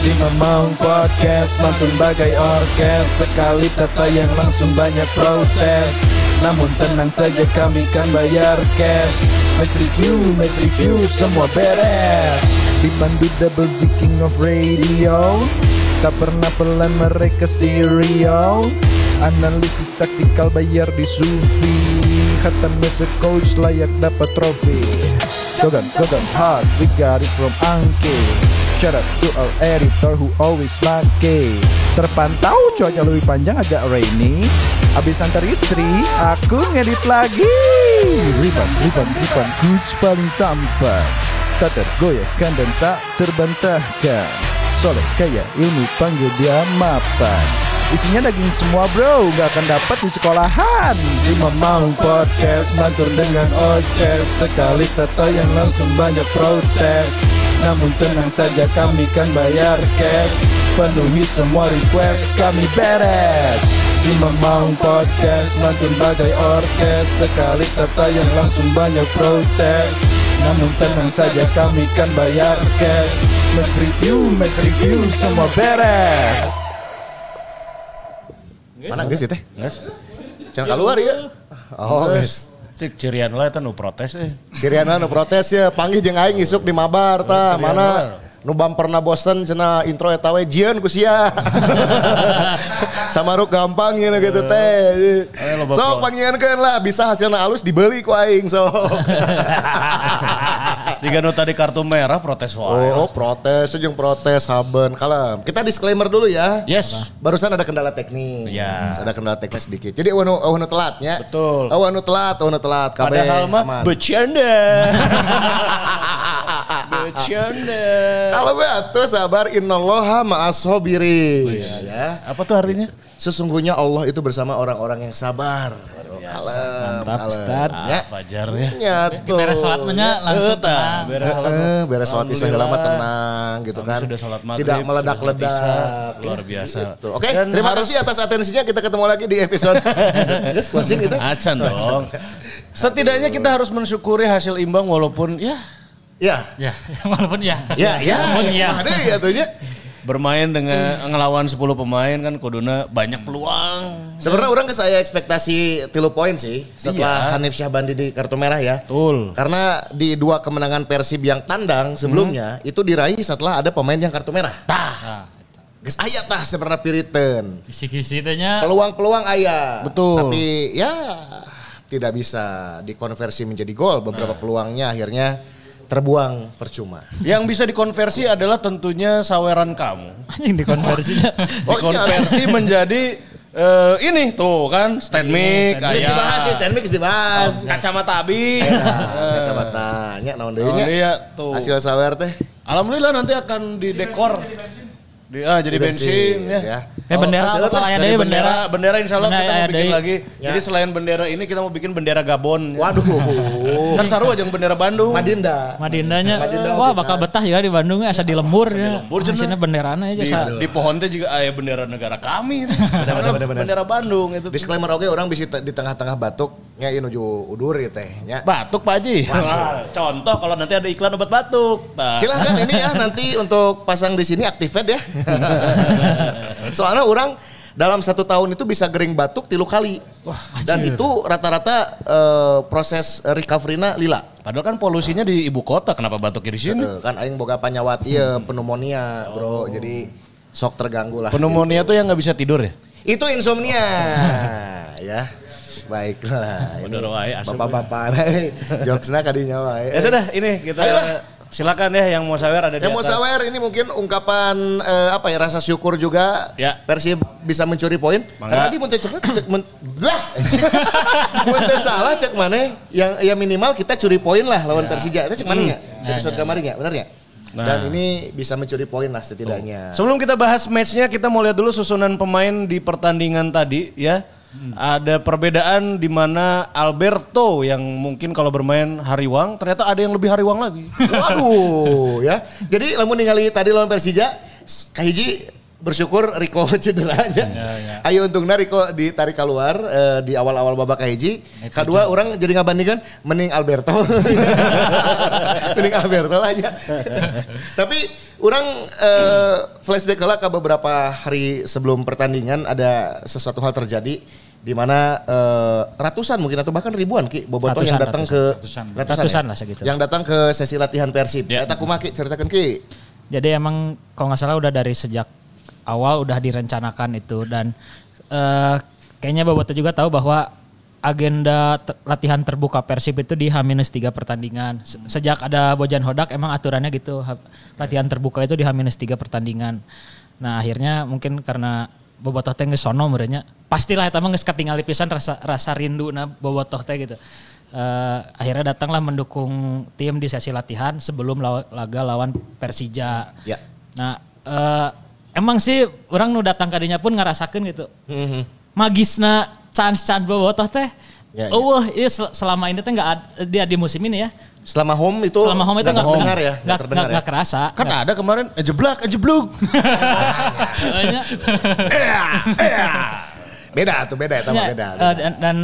Si Mamang Podcast mantun bagai orkes. Sekali tata yang langsung banyak protes. Namun tenang saja kami kan bayar cash. Match review, match review semua beres. Dipandu double Z king of radio. Tak pernah pelan mereka stereo Analisis taktikal bayar di Sufi. Hatam as a coach layak dapat trofi. Gogan, Gogan hard, we got it from Angke Shout out to our editor who always lucky Terpantau cuaca lebih panjang agak rainy. Abis antar istri, aku ngedit lagi. Riban, riban, riban, coach paling tampan Tak tergoyahkan dan tak terbantahkan. Soleh kaya ilmu panggil dia mapan. Isinya daging semua bro, gak akan dapat di sekolahan. Si Mamang Podcast mantur dengan oces. Sekali tata yang langsung banyak protes. Namun tenang saja kami kan bayar cash. Penuhi semua request kami beres. Si Mamang Podcast mantun bagai orkes. Sekali tata yang langsung banyak protes. Namun tenang saja kami kan bayar cash Match review, match review semua beres Mana guys teh? Guys, Jangan keluar ya. Oh guys. cik cirian lah itu nu protes eh. Siriana nu protes ya, panggil jeung aing isuk di mabar ta. Cirian Mana luar. nu pernah bosen cenah intro eta we jieun ku sia. Samaruk gampang ya gitu teh. Ayo, loba Sok pol. pangieunkeun lah bisa hasilna alus dibeli ku aing sok. Jika nu tadi kartu merah protes wae. Oh, oh protes jeung protes haben. Kalem. Kita disclaimer dulu ya. Yes. Barusan ada kendala teknis. Ya. Ada kendala teknis sedikit. Jadi nu eueuh nu telatnya. Betul. Eueuh nu telat, eueuh nu telat. Kabeh Padahal mah bercanda. bercanda. Kalau be atuh sabar innallaha ma'as-sabirin. ya. Apa tuh artinya? Sesungguhnya Allah itu bersama orang-orang yang sabar. Kalem, Mantap, kalem. Ustad. Ah, Ya. Fajar ya. Nyatu. Beres sholat menya langsung tenang. beres sholat. Eh, beres sholat isya lama tenang gitu kan. sudah sholat maghrib, Tidak meledak-ledak. Luar biasa. Gitu. Oke, Dan terima harus- kasih atas atensinya. Kita ketemu lagi di episode. Terus closing itu. Acan dong. Setidaknya kita harus mensyukuri hasil imbang walaupun ya Ya. Ya, walaupun ya. Ya, ya. Walaupun ya. Ada ya tuhnya. bermain dengan ngelawan 10 pemain kan kuduna banyak peluang. Sebenarnya orang ke saya ekspektasi tilu poin sih setelah Iya. Hanif Syahbandi di kartu merah ya. Betul. Karena di dua kemenangan Persib yang tandang sebelumnya Hmm. itu diraih setelah ada pemain yang kartu merah. Nah, Geus aya tah sebenarnya piriteun. kisi-kisi Peluang-peluang aya. Betul. Tapi ya tidak bisa dikonversi menjadi gol. Beberapa Nah. peluangnya akhirnya terbuang percuma. Yang bisa dikonversi adalah tentunya saweran kamu. anjing dikonversinya. Oh, Dikonversi menjadi eh, ini tuh kan stand mic, Geus aya dibahas sih, stand geus dibahas. kacamata abi. Nah, kacamata nya naon deui Oh, nya? iya tuh. Hasil sawer teh. Alhamdulillah nanti akan didekor. Di, ah, jadi bensin, ya. Eh bendera hasilnya apa teh kalau Dari bendera, bendera. bendera insya Allah Bendera kita mau bikin lagi. Ya. Jadi selain bendera ini kita mau bikin bendera Gabon. ya. Waduh. Kan saru aja yang bendera Bandung. Madinda. Madindanya, Madinda wah bakal betah juga di Bandung asa di lembur ya. lembur, cenah. Benderana aja. Di, sa- di pohon teh juga ada bendera negara kami. bener, bener, bener. Bendera Bandung itu. Disclaimer oke orang bisa di tengah-tengah batuk nya ieu nuju udur ya teh nya. Batuk Pak Haji. Contoh kalau nanti ada iklan obat batuk. Nah. Silahkan ini ya nanti untuk pasang di sini activate ya. Soalnya orang dalam satu tahun itu bisa gering batuk tilu kali. Dan itu rata-rata eh, proses recovery-na lila. Padahal kan polusinya di ibu kota, kenapa batuknya di sini? Eh, kan aing boga panyawat iya pneumonia, Bro. Jadi sok terganggu lah. Pneumonia tuh yang nggak bisa tidur ya? Itu insomnia ya. Baiklah. Asup Bapak-bapak jokesna kadinya wae. Ya sudah, ini kita Ayolah. Silakan ya yang mau sawer ada di Yang mau sawer ini mungkin ungkapan eh, apa ya rasa syukur juga Ya. Persib bisa mencuri poin. Mangga. Karena di mun teu cek cek men, lah. Mun teu salah cek mana yang ya minimal kita curi poin lah lawan Persija. Itu cek mana ya? Episode kemarin ya, benar ya? Nah. Dan ini bisa mencuri poin lah setidaknya. Sebelum kita bahas matchnya, kita mau lihat dulu susunan pemain di pertandingan tadi ya. Ada perbedaan di mana Alberto yang mungkin kalau bermain hariwang, ternyata ada yang lebih hariwang lagi. Waduh ya. Jadi lamun ningali tadi lawan Persija kahiji bersyukur Riko cedera aja. ya. Ayo untungnya Riko ditarik keluar eh, di awal-awal babak kahiji. Kedua orang jadi ngabandingkan mending Alberto. mending Alberto lah aja. Tapi orang eh, flashback lah ke beberapa hari sebelum pertandingan ada sesuatu hal terjadi di mana eh, ratusan mungkin atau bahkan ribuan ki bobotoh yang Ratusan, datang ratusan. ke Ratusan. Ratusan ya? lah segitu. Yang datang ke sesi latihan Persib. Eta kumaha ki ceritakan ki. Jadi emang kalau nggak salah udah dari sejak awal udah direncanakan itu dan eh, kayaknya Boboto juga tahu bahwa agenda te- latihan terbuka Persib itu di H-3 pertandingan. Se- Sejak ada Bojan Hodak emang aturannya gitu ha- latihan terbuka itu di H-3 pertandingan. Nah, akhirnya mungkin karena Bobotoh teh geus sono merenya. Pastilah eta mah geus katingali pisan rasa rasa rindu na Bobotoh teh gitu. Eh, akhirnya datanglah mendukung tim di sesi latihan sebelum law- laga lawan Persija. Ya. Nah, eh, emang sih orang nu datang kadinya pun ngerasakan gitu. Mhm. Magisna chance-chance bobotoh teh. Ya, ya. Oh, iya sel- selama ini teh nggak dia di musim ini ya. Selama home itu Selama home itu nggak terdengar ya, nggak terdengar nggak- nggak kerasa. Kan ada kemarin eh, jeblak, eh. Kayaknya, Beda tuh beda ya, ya, beda. eh, beda. dan, dan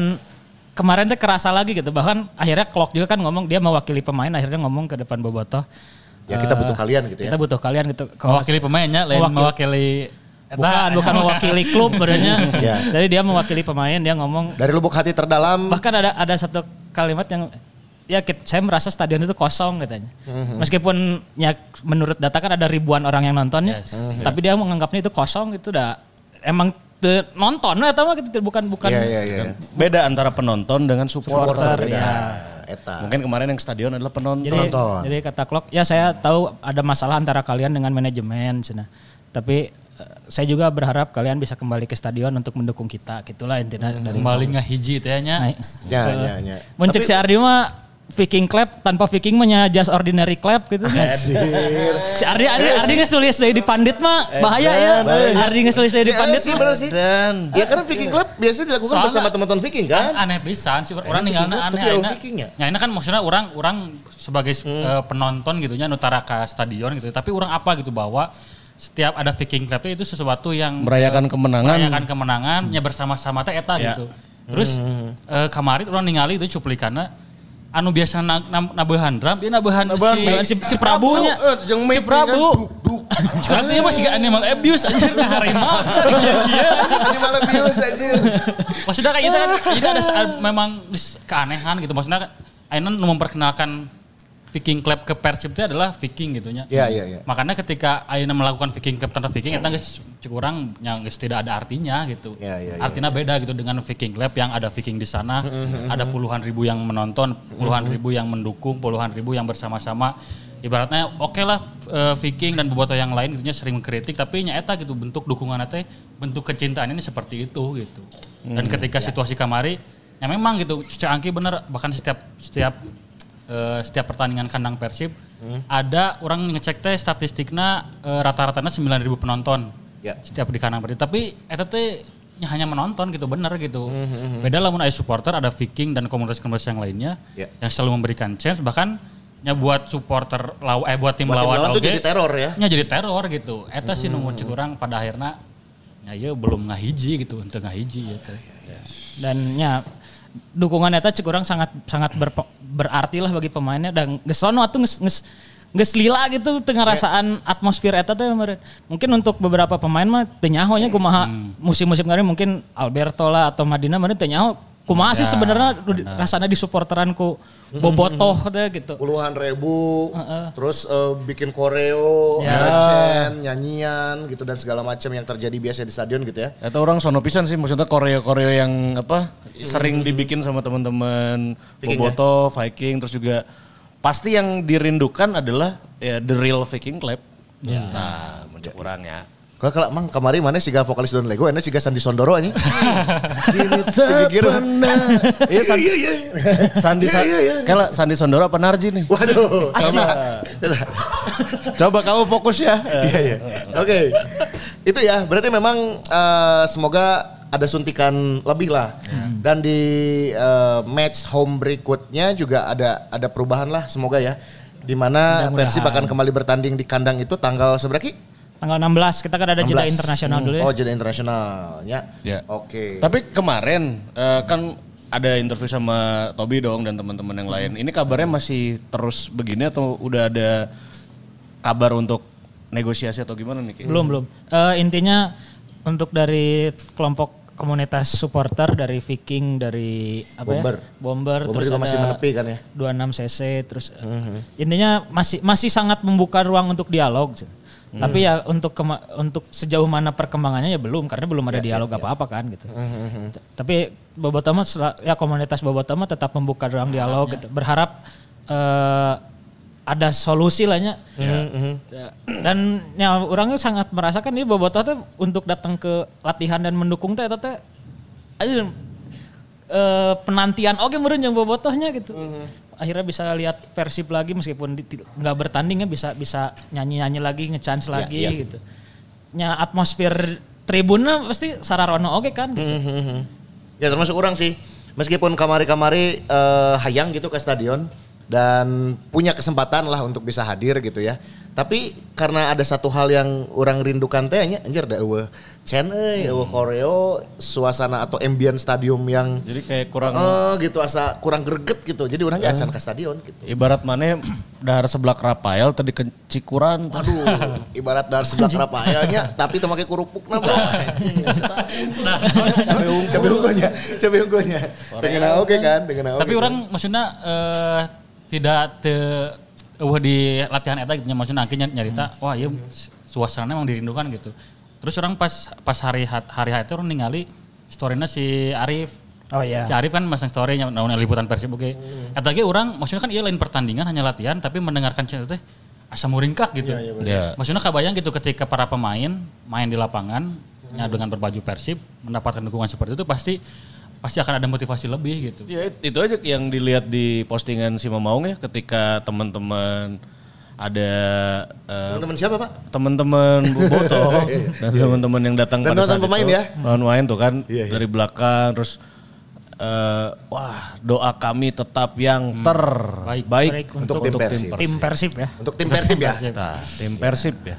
kemarin teh kerasa lagi gitu. Bahkan akhirnya Klok juga kan ngomong dia mewakili pemain akhirnya ngomong ke depan bobotoh. Ya kita Eh, butuh kalian gitu ya. Kita butuh kalian gitu. Kalau- Mewakili pemainnya, lain Mewakili- mewakili. Bukan, bukan mewakili klub sebenarnya. Ya. Jadi dia mewakili pemain, dia ngomong Dari lubuk hati terdalam. bahkan ada ada satu kalimat yang ya saya merasa stadion itu kosong katanya. Meskipun ya menurut data kan ada ribuan orang yang nontonnya, Yes. tapi dia menganggapnya itu kosong itu udah emang te- nonton atau mah gitu bukan bukan Iya iya iya. Beda antara penonton dengan supporter. Supporter beda. ya. Eta. Mungkin kemarin yang stadion adalah penonton. Jadi Penonton. jadi kata Klok, ya saya tahu ada masalah antara kalian dengan manajemen cina. Tapi eh, saya juga berharap kalian bisa kembali ke stadion untuk mendukung kita. Gitulah intinya dari Kembali ngahiji teh nya. Nah, Ya ya ya. Muncul si Ardi mah Viking clap tanpa Viking mah nya just ordinary clap gitu. si Ardi Ardi Ardi geus tulis deui di pandit mah bahaya ya. Ardi geus tulis deui di Ya, pandit sih bener sih. Dan Ya karena Viking Club biasanya dilakukan Soalnya- bersama teman-teman Viking kan. Aneh pisan sih orang ninggalna Club, aneh tapi aina. Viking ya? Ya ini kan maksudnya orang orang sebagai eh, penonton gitu nya nutara ke stadion gitu. Tapi orang apa gitu bahwa setiap ada Viking Club itu sesuatu yang merayakan kemenangan. merayakan kemenangannya bersama-sama teh eta Ya. gitu. Terus eh, kemarin orang ningali itu cuplikannya anu biasa na, na, nabehan drum, dia nabehan, Nabehan si- si Prabunya. Eh, jeung si Mike Prabu. Artinya masih gak animal abuse anjir ke harimau. Iya. Animal abuse aja. Maksudnya kayak itu kan jadi ada memang keanehan gitu. Maksudnya kan Aina nu memperkenalkan Viking Club ke Persib itu adalah Viking gitu nya. Iya iya iya. Makanya ketika Aina melakukan Viking Club tanpa Viking itu geus cek urang yang geus tidak ada artinya gitu. Iya, iya, iya, Artinya beda gitu dengan Viking Club yang ada Viking di sana, ada puluhan ribu yang menonton, puluhan ribu yang mendukung, puluhan ribu yang bersama-sama. Ibaratnya oke lah eh, Viking dan bobotoh yang lain gitunya sering mengkritik tapi nyata gitu bentuk dukungan teh bentuk kecintaan ini seperti itu gitu. Dan ketika situasi kamari ya memang gitu Cica Angki bener bahkan setiap setiap eh, setiap pertandingan kandang Persib ada orang ngecek teh statistiknya eh, rata-ratanya 9000 penonton Ya. setiap di kandang Persib. Tapi eta teh nya hanya menonton gitu bener gitu. Hmm, beda lamun ada supporter ada Viking dan komunitas-komunitas yang lainnya Ya. yang selalu memberikan chance bahkan nya buat supporter law eh buat tim Buat tim lawan lawan tuh oge, jadi teror ya. nya jadi teror gitu. Eta sih nu cek urang pada akhirnya ya ya belum ngahiji gitu untuk ngahiji ya teh Dan ya dukungan eta cek orang sangat sangat berpe- berarti lah bagi pemainnya dan geus sono atuh geus geus geus lila gitu tengah rasaan atmosfer eta teh. Mungkin untuk beberapa pemain mah teu nyaho nya kumaha musim-musim kemarin mungkin Alberto lah atau Madina meureun teu nyaho kumaha sih sebenarnya rasanya di supporteran ku bobotoh teh gitu. Puluhan ribu, terus eh, bikin koreo, Ya. legend, nyanyian gitu dan segala macam yang terjadi biasa di stadion gitu ya. Atau orang sono pisan sih maksudnya koreo-koreo yang apa sering dibikin sama teman-teman Viking Boboto, Viking terus juga pasti yang dirindukan adalah ya the real Viking Club. Nah, mencek orang ya. Kalau kalau emang kemarin mana sih vokalis Don Lego, enak sih Sandi Sondoro aja. Kini pernah. Iya Sandi, Sandi, Kela Sandi Sondoro apa Narji nih? Waduh, Coba. Coba kamu fokus ya. Iya iya. Oke. Itu ya, berarti memang eh, semoga ada suntikan lebih lah. Dan di eh, match home berikutnya juga ada ada perubahan lah semoga ya. Di mana Mudah-mudahan. Persib akan kembali bertanding di kandang itu tanggal seberapa? Tanggal Tanggal 16 kita kan ada jeda 16. internasional Hmm. dulu ya. Oh, jeda internasional. Ya. Ya. Oke. Tapi kemarin eh, kan ada interview sama Tobi dong dan teman-teman yang lain. Ini kabarnya masih terus begini atau udah ada kabar untuk negosiasi atau gimana nih? Belum belum. Eh, intinya untuk dari kelompok komunitas supporter dari Viking dari apa Bomber. ya? Bomber. Bomber terus juga masih menepi kan ya? 26 cc terus eh, intinya masih masih sangat membuka ruang untuk dialog. Tapi ya untuk kema- untuk sejauh mana perkembangannya ya belum karena belum ada dialog apa-apa kan gitu. T- Tapi Bobotama ya komunitas Bobotama tetap membuka ruang dialog gitu. Berharap eh, ada solusi lah nya. Ya. Dan ya orangnya sangat merasakan ini Bobotoh teh untuk datang ke latihan dan mendukung teh teh aja eh, penantian oke meureun yang bobotohnya gitu. Akhirnya bisa lihat Persib lagi meskipun nggak bertanding ya bisa bisa nyanyi-nyanyi lagi, ngechance lagi iya. gitu. Nya atmosfer tribunnya pasti sararono oke kan gitu. Ya termasuk orang sih. Meskipun kamari-kamari eh, hayang gitu ke stadion dan punya kesempatan lah untuk bisa hadir gitu ya. Tapi karena ada satu hal yang orang rindukan teh nya anjir da eueuh cen euy, eueuh koreo, suasana atau ambient stadium yang Jadi kayak kurang eh gitu asa kurang greget gitu. Jadi orang ge acan ke stadion gitu. ibarat mana dahar sebelah Rafael tadi ke Cikuran. Aduh, ibarat dar sebelah kerapayanya tapi itu make kerupukna bro. Cabe ungu. Cabe ungunya, cabe ungunya. Dengan oke kan, dengan oke. Tapi orang maksudnya eh, tidak te eueuh di latihan eta gitu nya maksudnya akhirnya nyarita wah iya suasana emang dirindukan gitu. Terus orang pas pas hari hari hari itu orang ningali storynya si Arif. Oh iya. Si Arif kan masang story-nya naon liputan Persib oke. Eta ge orang maksudnya kan iya lain pertandingan hanya latihan tapi mendengarkan cerita teh asa muringkak gitu. Ya. Maksudnya kebayang gitu ketika para pemain main di lapangan ya dengan berbaju Persib mendapatkan dukungan seperti itu pasti pasti akan ada motivasi lebih gitu. Ya it- itu aja yang dilihat di postingan si Mamaung ya ketika teman-teman ada eh, Teman-teman siapa pak? teman-teman Boboto dan teman-teman yang datang Dan pada nonton saat pemain itu, ya? nonton pemain tuh kan Iya, iya. dari belakang terus eh, wah doa kami tetap yang terbaik Baik Untuk tim Persib. Tim Persib ya. Untuk tim Persib ya. Nah, tim Persib ya.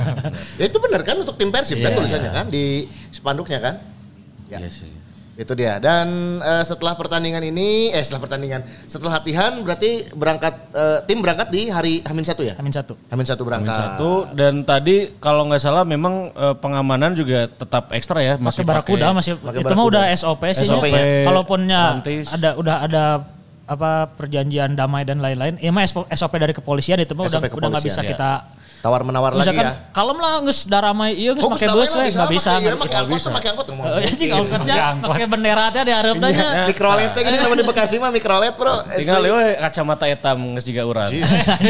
ya itu benar kan untuk tim Persib kan Iya. tulisannya kan di spanduknya kan. Ya. Iya sih. Itu dia. Dan eh, setelah pertandingan ini, eh setelah pertandingan, setelah latihan berarti berangkat eh, tim berangkat di hari Hamin satu ya? Amin satu. Hamin satu berangkat. Satu dan tadi kalau nggak salah memang eh, pengamanan juga tetap ekstra ya Masih barakuda masih pakai itu mah barakuda. udah SOP sih. SOP ya. -nya. Kalaupunnya Rantis. ada udah ada apa perjanjian damai dan lain-lain. Ya mah SOP dari kepolisian itu mah udah SOP udah nggak bisa kepolisian, kita Tawar menawar lagi ya. kalem lah geus daramai ieu geus Oh, make Gustawa bus nggak bisa. Iya, nggak pakai angkot, bisa. pakai angkot anjing angkotnya pakai bendera teh di hareup nya. Mikrolet teh gini namanya di Bekasi mah mikrolet bro. Tinggal we kacamata etam geus juga urang.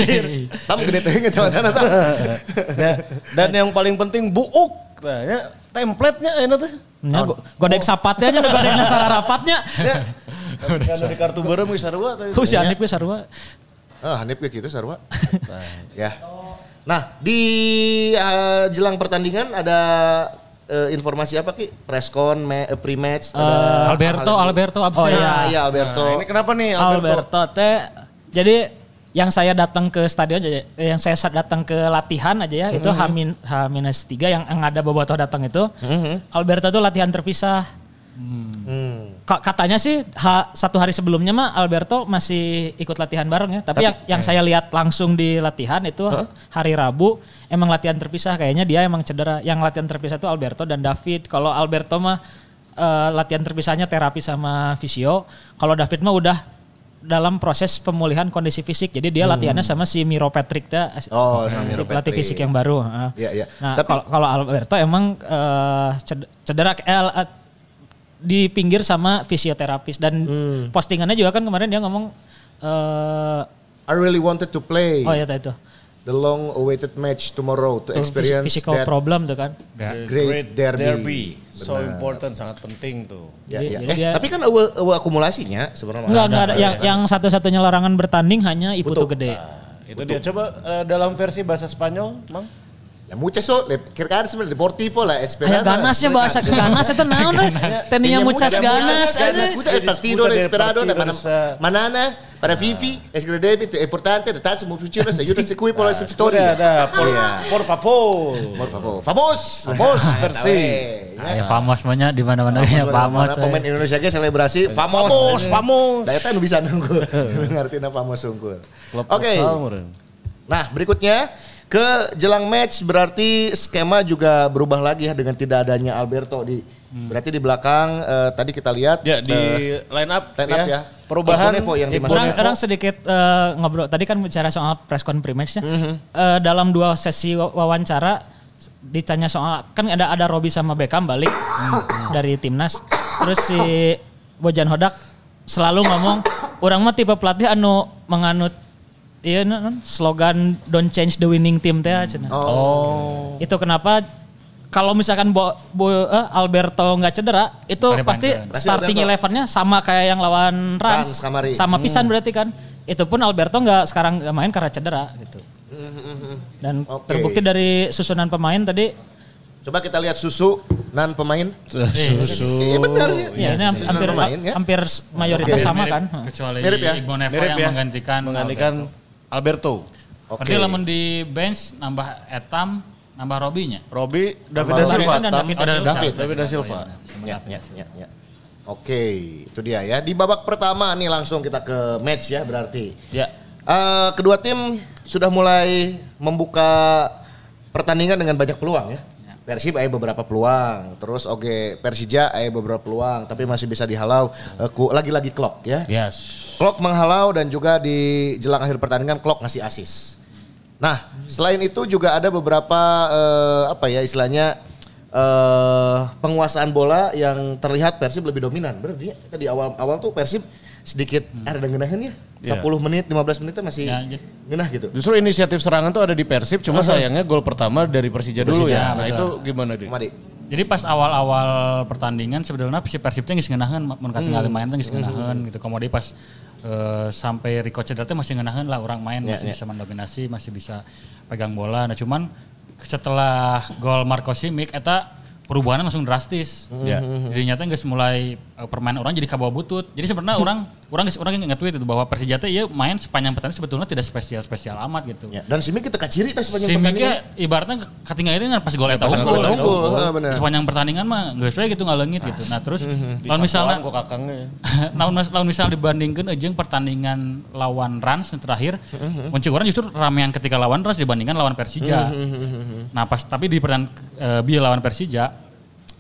Tam gede teh kecamatan eta. Ya, dan yang paling penting buuk. Nah, ya, template-nya enak tuh. Nya go- godek sapatnya nya godek sararapatnya. Karena di kartu bareng sarua tadi. Ku si Anip ge sarua. Ah, Hanif gitu Sarwa. ya. Nah, di eh, jelang pertandingan ada eh, informasi apa Ki? Preskon, me- eh, pre-match, ada Alberto, Alberto absen. Oh, Iya, iya. iya Alberto. Nah, ini kenapa nih Alberto? Alberto teh jadi yang saya datang ke stadion aja, yang saya sa- datang ke latihan aja ya, itu H-3 H-3 yang, yang ada Bobotoh datang itu. Alberto tuh latihan terpisah. Hmm. Ka- Katanya sih ha- satu hari sebelumnya mah Alberto masih ikut latihan bareng ya. Tapi, yang, yang saya lihat langsung di latihan itu hari Rabu emang latihan terpisah. Kayaknya dia emang cedera. Yang latihan terpisah itu Alberto dan David. Kalau Alberto mah eh, latihan terpisahnya terapi sama fisio. Kalau David mah udah dalam proses pemulihan kondisi fisik. Jadi dia latihannya sama si Miro Patrick teh. Oh, sama si Miro pelatih Patrick. fisik yang baru. Iya, iya. Nah, Tapi- kalau kalau Alberto emang eh, ced- cedera eh, eh, di pinggir sama fisioterapis dan Hmm. postingannya juga kan kemarin dia ngomong eh I really wanted to play oh ya itu the long awaited match tomorrow to tuh experience physical that problem tuh kan. Ya. great, derby. So important, sangat penting tuh. Ya, ya. jadi Eh, dia- tapi kan ewe, ewe akumulasinya sebenarnya. Enggak enggak ada yang yang satu-satunya larangan bertanding hanya Iputu gede. Nah, itu dia coba eh, dalam versi bahasa Spanyol, Mang. Ya muchas so, le- kira kan sebenarnya deportivo lah, Aya esperanza. ganasnya bahasa ke ganas itu naon teh? Teninya muchas ganas. ganas. Puta el partido de partido mana, sa- manana, Para Vivi, escredebito, é importante, detalhes muito futuros, ajuda a se cuidar pela história. Ada, por, por favor. Por favor. Famos! Famos, Persi. eh. Ya famos banyak di mana-mana ya famos. Mana pemain Indonesia ge selebrasi famos. Famos, famos. Da eta nu bisa nunggu. Ngerti na famos unggul. Oke. Nah, berikutnya ke jelang match berarti skema juga berubah lagi ya dengan tidak adanya Alberto di berarti di belakang eh, tadi kita lihat Ya di eh, line up, line up ya. Perubahan Iponevo yang dimasukkan. Orang, orang sedikit eh, ngobrol tadi kan bicara soal press conference-nya. Mhm. Eh, dalam dua sesi wa- wawancara ditanya soal kan ada ada Robi sama Beckham balik Mhm. dari timnas. Terus si Bojan Hodak selalu ngomong orang mah tipe pelatih anu menganut iya non, slogan don't change the winning team teh cenah. Oh. Itu kenapa kalau misalkan Bo, Bo- eh, Alberto nggak cedera, itu Kare pasti. Pasti starting elevennya sama kayak yang lawan Rans, Rans kamari. sama pisan berarti kan. Itu pun Alberto nggak sekarang nggak main karena cedera gitu. Dan Oke. terbukti dari susunan pemain tadi, Coba kita lihat susu nan pemain. Susu. Iya benar ya. ya, ini hampir pemain ya. hampir mayoritas Oke. sama Mirip, kan. Kecuali Mirip ya? Igbo Neva Mirip yang ya. menggantikan menggantikan Alberto. Oke. Berarti lamun di bench nambah Etam, nambah Robinya. Robi, David da Silva. David da Oh, Silva. David. David da Silva. Ya, ya, ya, ya. Oke, itu dia ya. Di babak pertama nih langsung kita ke match ya berarti. Ya. Eh, kedua tim sudah mulai membuka pertandingan dengan banyak peluang ya. Persib ada beberapa peluang, terus oke Persija ada beberapa peluang, tapi masih bisa dihalau. Eh, Lagi-lagi Klok ya. Yes. Klok menghalau dan juga di jelang akhir pertandingan Klok ngasih asis. Nah, selain itu juga ada beberapa eh, apa ya istilahnya eh penguasaan bola yang terlihat Persib lebih dominan. Berarti tadi awal-awal tuh Persib sedikit ada ngenahin ya. Iya. 10 menit, 15 menit masih Ya, jadi- ngenah gitu. Justru inisiatif serangan tuh ada di Persib, cuma sayangnya gol pertama dari Persija dulu ya. Nah betul. itu gimana deh? Mari. Jadi pas awal-awal pertandingan sebenarnya si Persib teh geus ngeunaheun mun katingali main teh geus ngeunaheun gitu. Kemudian pas eh, sampai Rico cedera teh masih ngeunaheun lah orang main Ya, masih ya. bisa mendominasi, masih bisa pegang bola. Nah cuman setelah gol Marco Simic eta perubahannya langsung drastis. Ya. Jadi nyata geus mulai eh, permainan orang jadi kabawa butut. Jadi sebenarnya orang orang orang nge-tweet itu bahwa Persija teh ieu main sepanjang pertandingan sebetulnya tidak spesial-spesial amat gitu. Ya, dan Simi kita kaciri tas sepanjang Simiknya pertandingan. ibaratnya ketinggalan ini kan pas gol eta Pas gol eta bener. Sepanjang pertandingan mah geus we gitu ngalengit gitu. Nah terus lawan misalnya kok kakangnya. lawan lawan misal dibandingkan jeung pertandingan lawan Rans yang terakhir, muncul orang justru ramean ketika lawan Rans dibandingkan lawan Persija. Nah pas tapi di pertandingan eh, bi lawan Persija,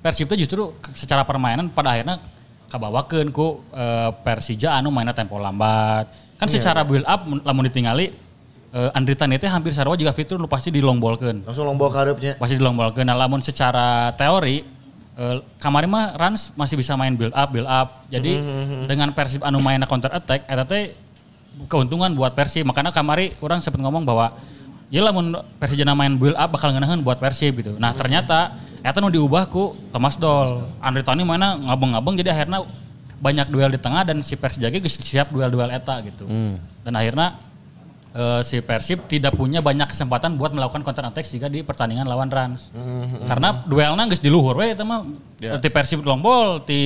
Persib itu justru secara permainan pada akhirnya kabawakeun ku eh, Persija anu mainnya tempo lambat. Kan secara build up mun- lamun ditingali eh, Andri Tani teh hampir sarua juga fitur nu pasti dilongbolkeun Langsung lombok karepnya. pasti dilongbolkeun nah lamun secara teori eh, kemarin mah Rans masih bisa main build up build up jadi dengan Persib anu main counter attack eta teh keuntungan buat Persib. Makanya kamari orang sempat ngomong bahwa ya lamun Persib main build up bakal ngeunaheun buat Persib gitu nah ternyata eta nu diubah ku Thomas Doll Andri Tani mana ngabeng-ngabeng jadi akhirnya banyak duel di tengah dan si Persija ge siap duel-duel eta gitu dan akhirnya eh, si Persib tidak punya banyak kesempatan buat melakukan counter attack jika di pertandingan lawan Rans. Karena duelnya geus di luhur we eta mah. Ti Persib long ball, ti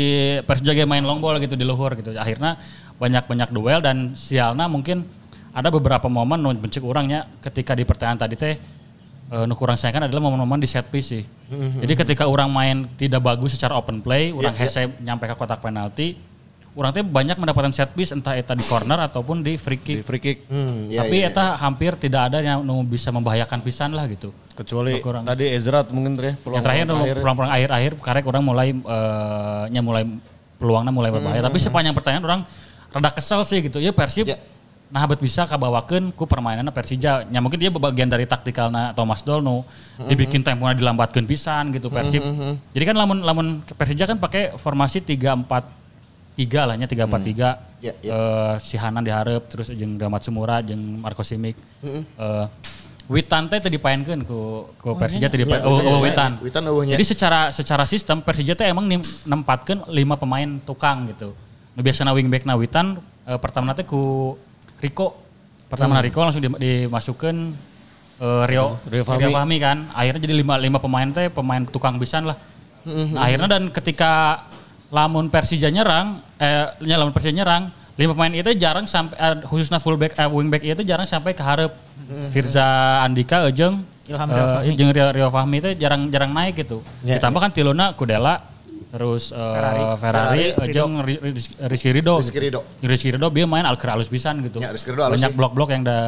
Persib ge main long ball gitu di luhur gitu. Akhirnya banyak-banyak duel dan sialna mungkin ada beberapa momen nu bencik orangnya ketika di pertandingan tadi teh eh, nu kurang sayangkan adalah momen-momen di set piece sih. Jadi ketika orang main tidak bagus secara open play, orang hese nyampe ke kotak penalti, orang teh banyak mendapatkan set piece entah eta di corner ataupun di free kick. Di free kick. Hmm, ya, Tapi ya, eta hampir tidak ada yang nu bisa membahayakan pisan lah gitu. Kecuali Kurang. tadi Ezra mungkin teh yang terakhir tuh pulang-pulang akhir-akhir karek orang mulai nya mulai peluangnya mulai berbahaya. Tapi sepanjang pertandingan orang rada kesel sih gitu. Ya Persib Ya. Nah habet bisa kabawakeun ku permainannya Persija. Ya mungkin dia bagian dari taktikalna Thomas Doll nu dibikin temponya dilambatkeun pisan gitu Persib. Jadi kan lamun lamun Persija kan pakai formasi 3 4 3 lah nya 3 4 3. Ya, ya. Eh, si Hanan diharap terus jeung Damat Sumura jeung Marco Simic. Eh, Witan teh teh dipaenkeun ku ku Persija teh dipaen. Ya, Oh, Witan, oh, ya. Witan. Witan eueuhnya. Jadi secara secara sistem Persija teh emang nim- nempatkeun lima pemain tukang gitu. Nu biasana wingback na Witan eh, pertama teh ku Rico. Pertama Hmm. Rico langsung di- dimasukkeun eh, Rio Rio Fahmi. kan. Akhirnya jadi lima lima pemain teh pemain tukang pisan lah. Hmm, Nah, akhirnya dan ketika lamun Persija nyerang, eh nya lamun Persija nyerang, lima pemain itu jarang sampai eh, khususnya fullback eh, wingback itu jarang sampai ke hareup. Firza Andika Ejeng Ilham eh, Rio Fahmi. Rio, Rio Fahmi itu jarang jarang naik gitu. Ya, Ditambah kan Tilona Kudela terus eh, Ferrari. Ferrari, Ferrari, Ri- Rizky Ridho. Rizky Ridho. Rizky Ridho dia main alker alus pisan gitu. Ya, Rizky alus Banyak blok-blok yang da,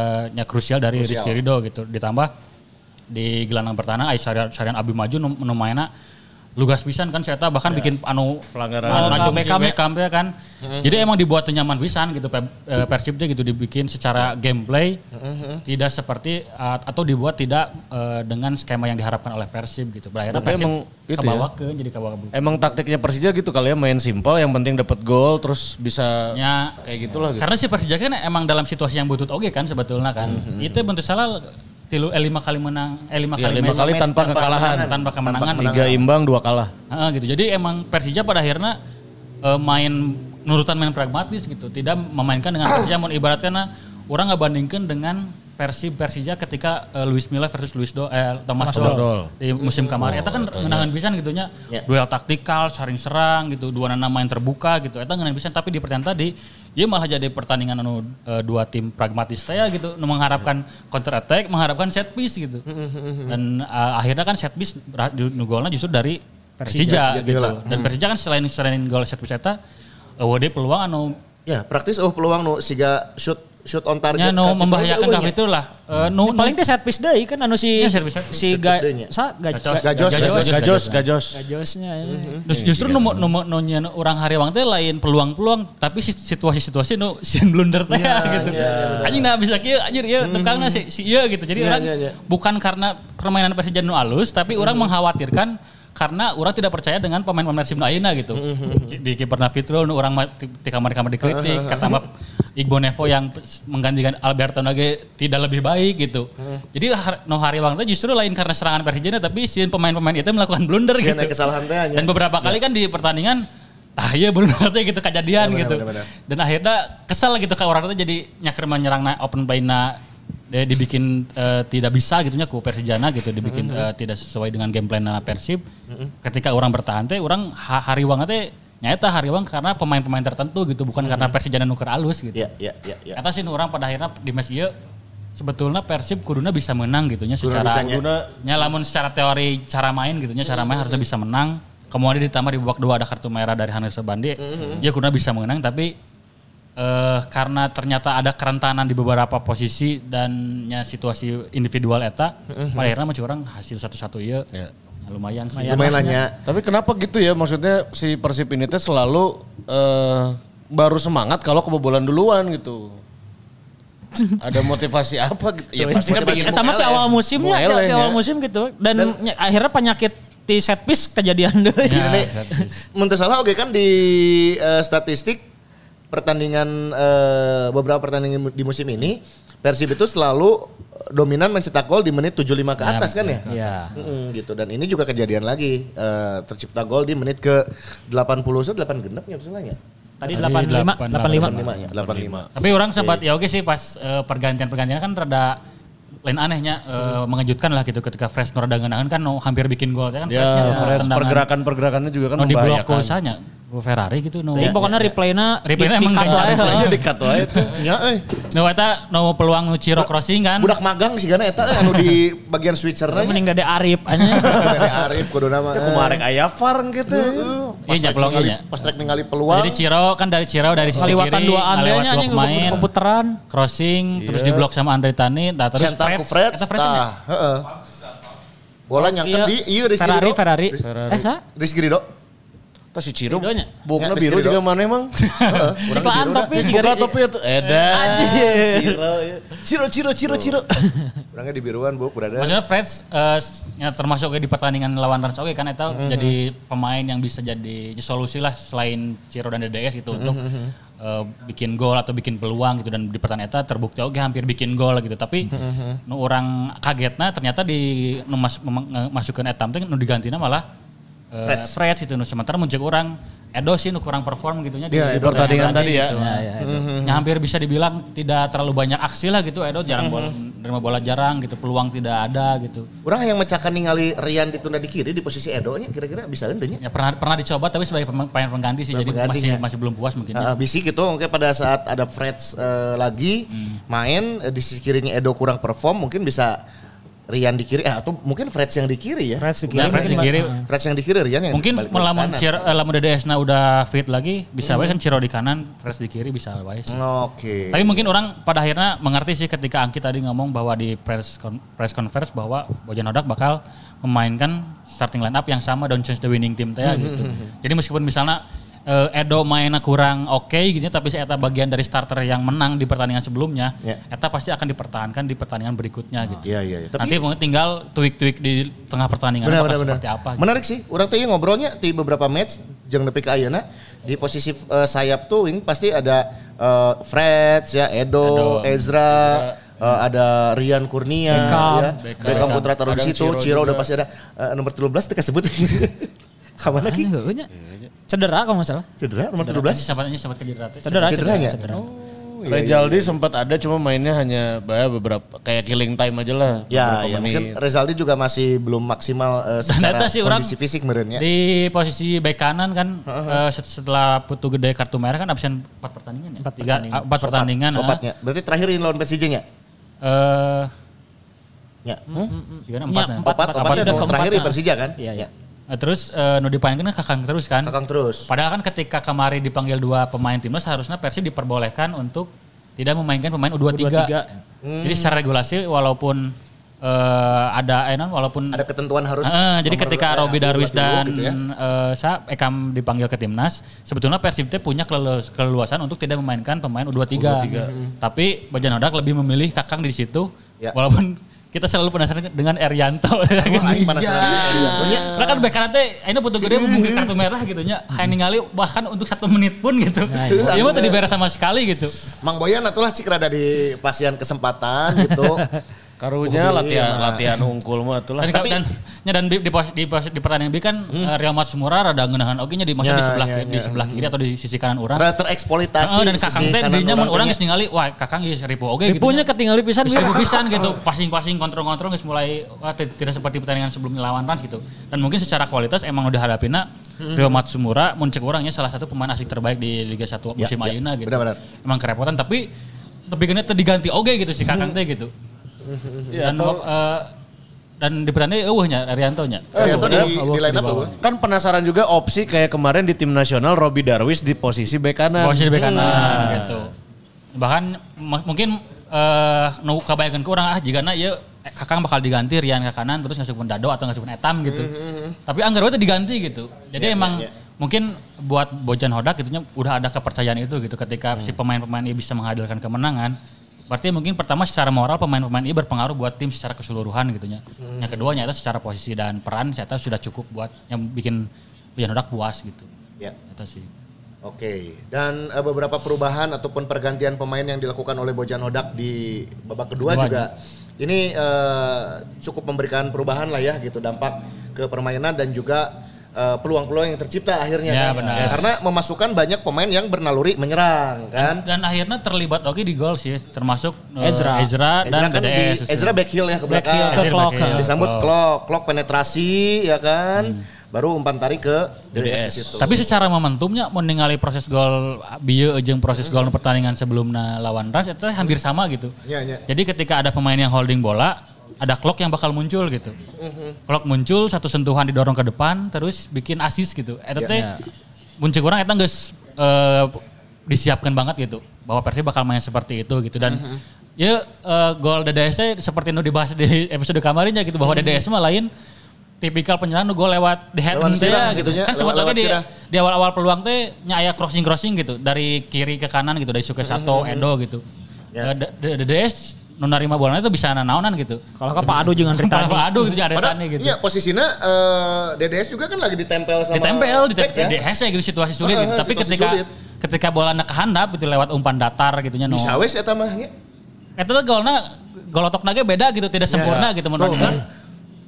krusial dari Krusial. Rizky Ridho gitu. Ditambah di gelandang pertahanan Ais Sarian, Sarian Abi Maju nu, nu mainna lugas pisan kan saya bahkan bikin anu Pelanggaran. anu Beckham ya. Beckham ya kan. Jadi emang dibuat nyaman pisan gitu eh, Persib gitu dibikin secara gameplay tidak seperti atau dibuat tidak uh, dengan skema yang diharapkan oleh Persib gitu. Akhirnya Berarti Persib emang itu kebawa ya? ke jadi kebawa ke Emang taktiknya Persija gitu kali ya main simpel yang penting dapat gol terus bisa Ya, kayak gitulah gitu. Karena si Persija kan emang dalam situasi yang butut oke kan sebetulnya kan. Itu bentuk salah tilu eh, lima kali menang eh lima Ya, kali lima kali tanpa tanpa kekalahan. tanpa kemenangan Tiga imbang, dua kalah. Heeh, gitu. Jadi emang Persija pada akhirnya eh, main nurutan main pragmatis gitu, tidak memainkan dengan Persija mau ibaratnya orang nggak bandingkan dengan Persib Persija ketika eh, Luis Milla versus Luis Do eh Thomas, Thomas Doll, Doll. di musim kemarin. Eta kan ngenangan pisan gitu nya. Ya. Duel taktikal, saring serang gitu, dua nana main terbuka gitu. Eta ngenangan pisan tapi di pertandingan tadi dia malah jadi pertandingan anu eh, dua tim pragmatis teh ya gitu, mengharapkan counter attack, mengharapkan set piece gitu. Dan eh, akhirnya kan set piece di golnya justru dari Persija, Persija gitu. heula. Dan Persija kan selain selain gol set piece eta deui peluang anu Ya, praktis oh peluang nu siga shoot shoot on target. nu Ka- membahayakan eueuh ka nya. itu lah. Eh, nu Paling teh set piece deui kan anu si Iya, set piece. si ga, sa ga, Gajos. ga- Gajos, Gajos. Gajos, gajos. gajosnya. ya. Terus justru nu nu nu orang Hariwang teh lain peluang-peluang tapi si- situasi-situasi nu sin blunder teh Ya, gitu. ya, Anjing nah bisa kieu anjir ieu tukangna si si ieu gitu. Jadi Ya, orang ya, ya. bukan karena permainan Persija nu alus tapi orang mengkhawatirkan karena orang tidak percaya dengan pemain-pemain Persib ayeuna gitu. Di kiperna Fitrul nu orang di di kamar-kamar dikritik kata Mbak Igbo Nevo yang menggantikan Alberto Nage tidak lebih baik gitu. Jadi har- no Hariwang teh justru lain karena serangan Persija tapi si pemain-pemain itu melakukan blunder gitu. kesalahan. Dan beberapa kali kan di pertandingan tah iya bener teh gitu kejadian Bener, gitu. bener, bener. Dan akhirnya kesel gitu ke orang itu jadi nyaker menyerang na open play na dia dibikin eh, tidak bisa gitunya ku Persijana gitu dibikin Mm-hmm. eh, tidak sesuai dengan game plan na Persib. Ketika orang bertahan teh orang ha- hariwang teh nyata hariwang karena pemain-pemain tertentu gitu bukan karena Persijana nuker alus gitu. Ya, ya, ya, ya. Kata sih orang pada akhirnya di match ieu sebetulnya Persib kuduna bisa menang gitu nya Kudu secara bisa nya. nya lamun secara teori cara main gitu nya cara main harusnya bisa menang. Kemudian ditambah di babak dua ada kartu merah dari Hannes Bandi. Ya kuduna bisa menang tapi eh karena ternyata ada kerentanan di beberapa posisi dan nya situasi individual eta pada akhirnya mah orang hasil satu-satu ieu Ya. lumayan sih. Lumayan lah nya. Tapi kenapa gitu ya? Maksudnya si Persib ini teh selalu eh, baru semangat kalau kebobolan duluan gitu. Ada motivasi apa gitu? Ya pasti kan pengen eleh. di awal musimnya, Mau di- eleh, awal ya. musim gitu. Dan, ny- akhirnya penyakit di set piece kejadian deui. Ya, mun salah oke kan di eh, statistik pertandingan eh, beberapa pertandingan di musim ini Persib itu selalu dominan mencetak gol di menit 75 ke Ya, atas kan ya? Iya. Mm, gitu dan ini juga kejadian lagi eh, tercipta gol di menit ke 80 so 8 genep ya masalahnya. Tadi Tadi 85, 85. 85. 85 ya, 85. Tapi orang sempat ya oke sih pas eh, pergantian-pergantian kan rada lain anehnya eh, mengejutkan lah gitu ketika Fresh Nur Dagangan kan no, hampir bikin gol ya kan Ya, Freds, tendangan. pergerakan-pergerakannya juga kan no, di blok membahayakan. kosanya Ferrari gitu no. Tapi pokoknya replaynya Replaynya di, emang ganjar wae, gitu. heeh. di cut wae tuh. Ya eh No eta no peluang nu Ciro crossing kan. budak magang sih karena eta anu di bagian switchernya. Mending dade Arif aja. Dari Arif kudu nama. Kumarek aya VAR gitu. Iya, rek peluang iya. Pas rek ningali peluang. Jadi Ciro kan dari Ciro dari sisi kiri dua andanya dua anjing pemain komputeran. crossing terus diblok sama Andre Tani nah terus Freds. eta nya. Tah, heeh. Bola nyangkut Iya. di ieu Rizky Ferrari. Ferrari. Eh, sa? Rizky Ridho. Tas si Ciro. Ridonya. Bukna Ya, biru juga mana emang? Ciklaan tapi. Buka topi itu. Edan. Anjir. Ciro, ya. Ciro, Ciro, Ciro, Ciro. Urangnya di biruan, Bu, berada. Maksudnya Freds eh, ya termasuk di pertandingan lawan Rans oke kan itu jadi pemain yang bisa jadi solusi lah selain Ciro dan DDS gitu untuk eh, bikin gol atau bikin peluang gitu dan di pertandingan itu terbukti oke hampir bikin gol gitu tapi nu orang kagetnya ternyata di nu mas, masukkan etam teh nu digantina malah eh, Freds itu nu sementara muncul orang Edo sih nu kurang perform gitunya Iya, di pertandingan tadi ya. gitu. Ya, ya, Ya, hampir bisa dibilang tidak terlalu banyak aksi lah gitu Edo jarang bola nerima bola jarang gitu, peluang tidak ada gitu. Orang yang mecahkan ningali Rian ditunda di kiri di posisi Edo nya kira-kira bisa ente nya. Ya pernah pernah dicoba tapi sebagai pemain pengganti sih, jadi Pengganti, masih ya. masih belum puas mungkin. Uh, ya. bisi gitu mungkin pada saat ada Freds eh, lagi main eh, di sisi kirinya Edo kurang perform mungkin bisa Rian di kiri eh, atau mungkin Freds yang di kiri ya. Freds di kiri. Nah, Freds di kiri. Freds yang di kiri Rian yang Mungkin balik melamun. Ciro, eh, lamun Dedesna udah fit lagi, bisa wae kan Ciro di kanan, Fresh di kiri bisa wae sih. Oke. Tapi mungkin orang pada akhirnya mengerti sih ketika Angki tadi ngomong bahwa di press con- press conference bahwa Bojan Hodak bakal memainkan starting line up yang sama don't change the winning team teh gitu. Jadi meskipun misalnya eh, Edo mainnya kurang oke gitu ya, tapi si Eta bagian dari starter yang menang di pertandingan sebelumnya, Ya. Eta pasti akan dipertahankan di pertandingan berikutnya gitu. Iya iya iya. Tapi Nanti mungkin tinggal tweak-tweak di tengah pertandingan benar benar. seperti apa. gitu. Menarik sih. Orang teh ngobrolnya di beberapa match jeung nepi ka ayeuna di posisi eh, sayap tuh wing pasti ada eh, Freds ya, Edo, Edo. Ezra, eh, ada Rian Kurnia Beckham. ya. Beckham, Putra taruh di situ, Ciro Ciro udah pasti ada eh, nomor 13 teh sebut. Kamana ki? Cedera kalau nggak salah. Cedera nomor Cedera, 13. sahabat ini sahabat cedera teh. Cedera, cedera, Cederanya? cedera. Oh, iya, iya. Rejaldi sempat ada cuma mainnya hanya bah, beberapa kayak killing time aja lah. Ya, ya mungkin Rezaldi juga masih belum maksimal eh, secara sih orang kondisi fisik meureun ya. Di posisi bek kanan kan set- setelah putu gede kartu merah kan absen 4 pertandingan ya. Empat Tiga, pertandingan. ah, empat pertandingan. ah. Sopatnya. Berarti terakhir ini lawan Persija nya? Eh, Ya. gimana Iya, empat, ya? empat, Opat, empat, opatnya udah nu keempat, terakhir di nah. Persija kan? Iya, iya. Eh, terus eh, nu dipanggilkan kan kakang terus kan. Kakang terus. Padahal kan ketika kemarin dipanggil dua pemain timnas harusnya Persib diperbolehkan untuk tidak memainkan pemain U23. U23. Jadi secara regulasi walaupun eh, ada eh, non, walaupun Ada ketentuan harus Eh, jadi ketika eh, Robi Darwis 22 dan gitu ya. eh, Sa Ekam dipanggil ke timnas, sebetulnya Persib teh punya kelelu- keleluasan untuk tidak memainkan pemain U23. Tapi Bajan Hodak lebih memilih Kakang di situ Ya. walaupun kita selalu penasaran dengan Erianto. Wah, aing penasaran juga. Nya. Karena kan bek kanan teh ini butuh gede mungkin kartu merah gitu nya. Hayang ningali bahkan untuk satu menit pun gitu. Iya mah tadi beres sama sekali gitu. Mang Boyan atulah cik rada di pasian kesempatan gitu. Karunya Oh, latihan iya. latihan unggul mah tuh lah. Dan, Tapi- dan, ya, dan di, di, pos- di, pos- di pertandingan B kan eh, Real Matsumura rada ngeunahan oge nya di maksudnya di Ya, sebelah ya, kiri, di ya. sebelah kiri atau di sisi kanan orang. Rada tereksploitasi. Heeh, dan kakang teh dinya mun orang urang geus ningali wah kakang geus ribu oge gitu. Ripunya ketinggalan pisan. Ribu pisan gitu. Passing-passing kontrol-kontrol geus mulai tidak seperti pertandingan sebelumnya lawan Rans gitu. Dan mungkin secara kualitas emang udah hadapina Rio Matsumura mun cek orangnya salah satu pemain asing terbaik di Liga 1 Ya, musim ya. ayeuna gitu. Emang kerepotan tapi tapi kena diganti oge gitu si kakang teh gitu. Ya, Dan atau- eh, dan di pertandingan eueuh nya Arianto nya. Arianto di, sebenarnya di line up di? Kan penasaran juga opsi kayak kemarin di tim nasional Robi Darwis di posisi bek kanan. posisi di bek kanan gitu. Bahkan mungkin eh nu kabayakeun ke urang ah jigana ieu eh, Kakang bakal diganti Rian ke kanan terus ngasupun Dado atau ngasupun Etam gitu. Tapi anggar itu diganti gitu. Jadi emang iya. mungkin buat Bojan Hodak gitunya udah ada kepercayaan itu gitu ketika si pemain-pemain ini bisa menghadirkan kemenangan. Berarti mungkin pertama secara moral pemain-pemain ini berpengaruh buat tim secara keseluruhan gitunya. Yang kedua nyata secara posisi dan peran nyata sudah cukup buat yang bikin Bojan Hodak puas gitu. Ya. Itu sih. Oke, dan eh, beberapa perubahan ataupun pergantian pemain yang dilakukan oleh Bojan Hodak di babak kedua Kedua, juga ini eh, cukup memberikan perubahan lah ya gitu dampak ke permainan dan juga eh, peluang-peluang yang tercipta akhirnya Ya, kan. benar. Karena memasukkan banyak pemain yang bernaluri menyerang kan. Dan akhirnya terlibat oke di gol sih, termasuk eh, Ezra. Ezra, dan Ezra kan di, DDS. Ezra back heel ya ke Back heel belakang. ke clock, back heel. ya. Disambut Oh. clock, clock penetrasi ya kan. Baru umpan tarik ke DDS di situ. Tapi secara momentumnya mau ningali proses gol bieu jeung proses gol pertandingan sebelumnya lawan Rans itu hampir sama gitu. Iya, iya. Jadi ketika ada pemain yang holding bola, ada clock yang bakal muncul gitu. Clock muncul, satu sentuhan didorong ke depan, terus bikin assist gitu. Eta Iya. teh muncul orang eta geus eh, disiapkan banget gitu bahwa Persib bakal main seperti itu gitu dan ya eh, gol DDS seperti nu dibahas di episode kemarinnya gitu bahwa DDS mah lain tipikal penyerang nu gol lewat di head Lewat sirah gitu. gitu Kan sempat lagi di, di awal-awal peluang teh nya aya crossing-crossing gitu dari kiri ke kanan gitu dari Suke Sato, Edo gitu. Ya. Eh, D- D- DDS nu narima bolanya itu bisa naonan gitu. Kalau ke Pak Adu jangan Ritani. aduh gitu ada Padahal, tani gitu. iya posisinya eh, DDS juga kan lagi ditempel sama ditempel di back ya. di hese gitu situasi sulit gitu. Tapi situasi ketika sulit. ketika bola nak handap itu lewat umpan datar gitu nya. Bisa wes eta mah nya. Eta tuh golna gol otok nage beda gitu, tidak sempurna gitu Tuh, menurut kan?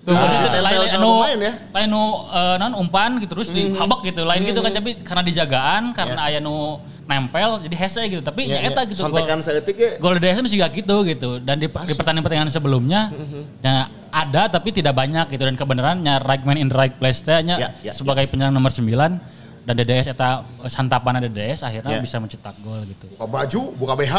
Tuh, Ah, ditempel lain nu ya. lain nu eh, non umpan gitu terus dihabak gitu. Lain gitu kan tapi karena dijagaan karena aya nu nempel jadi hese gitu. Tapi Ya, nya eta ya. gitu gol. Sontekan seetik ge. Gol juga gitu gitu dan di, di pertandingan-pertandingan sebelumnya ya ada tapi tidak banyak gitu dan kebenarannya right man in the right place teh nya Ya, ya, sebagai penyerang nomor 9 dan DDS eta santapan DDS akhirnya Ya. bisa mencetak gol gitu. Buka baju, buka BH.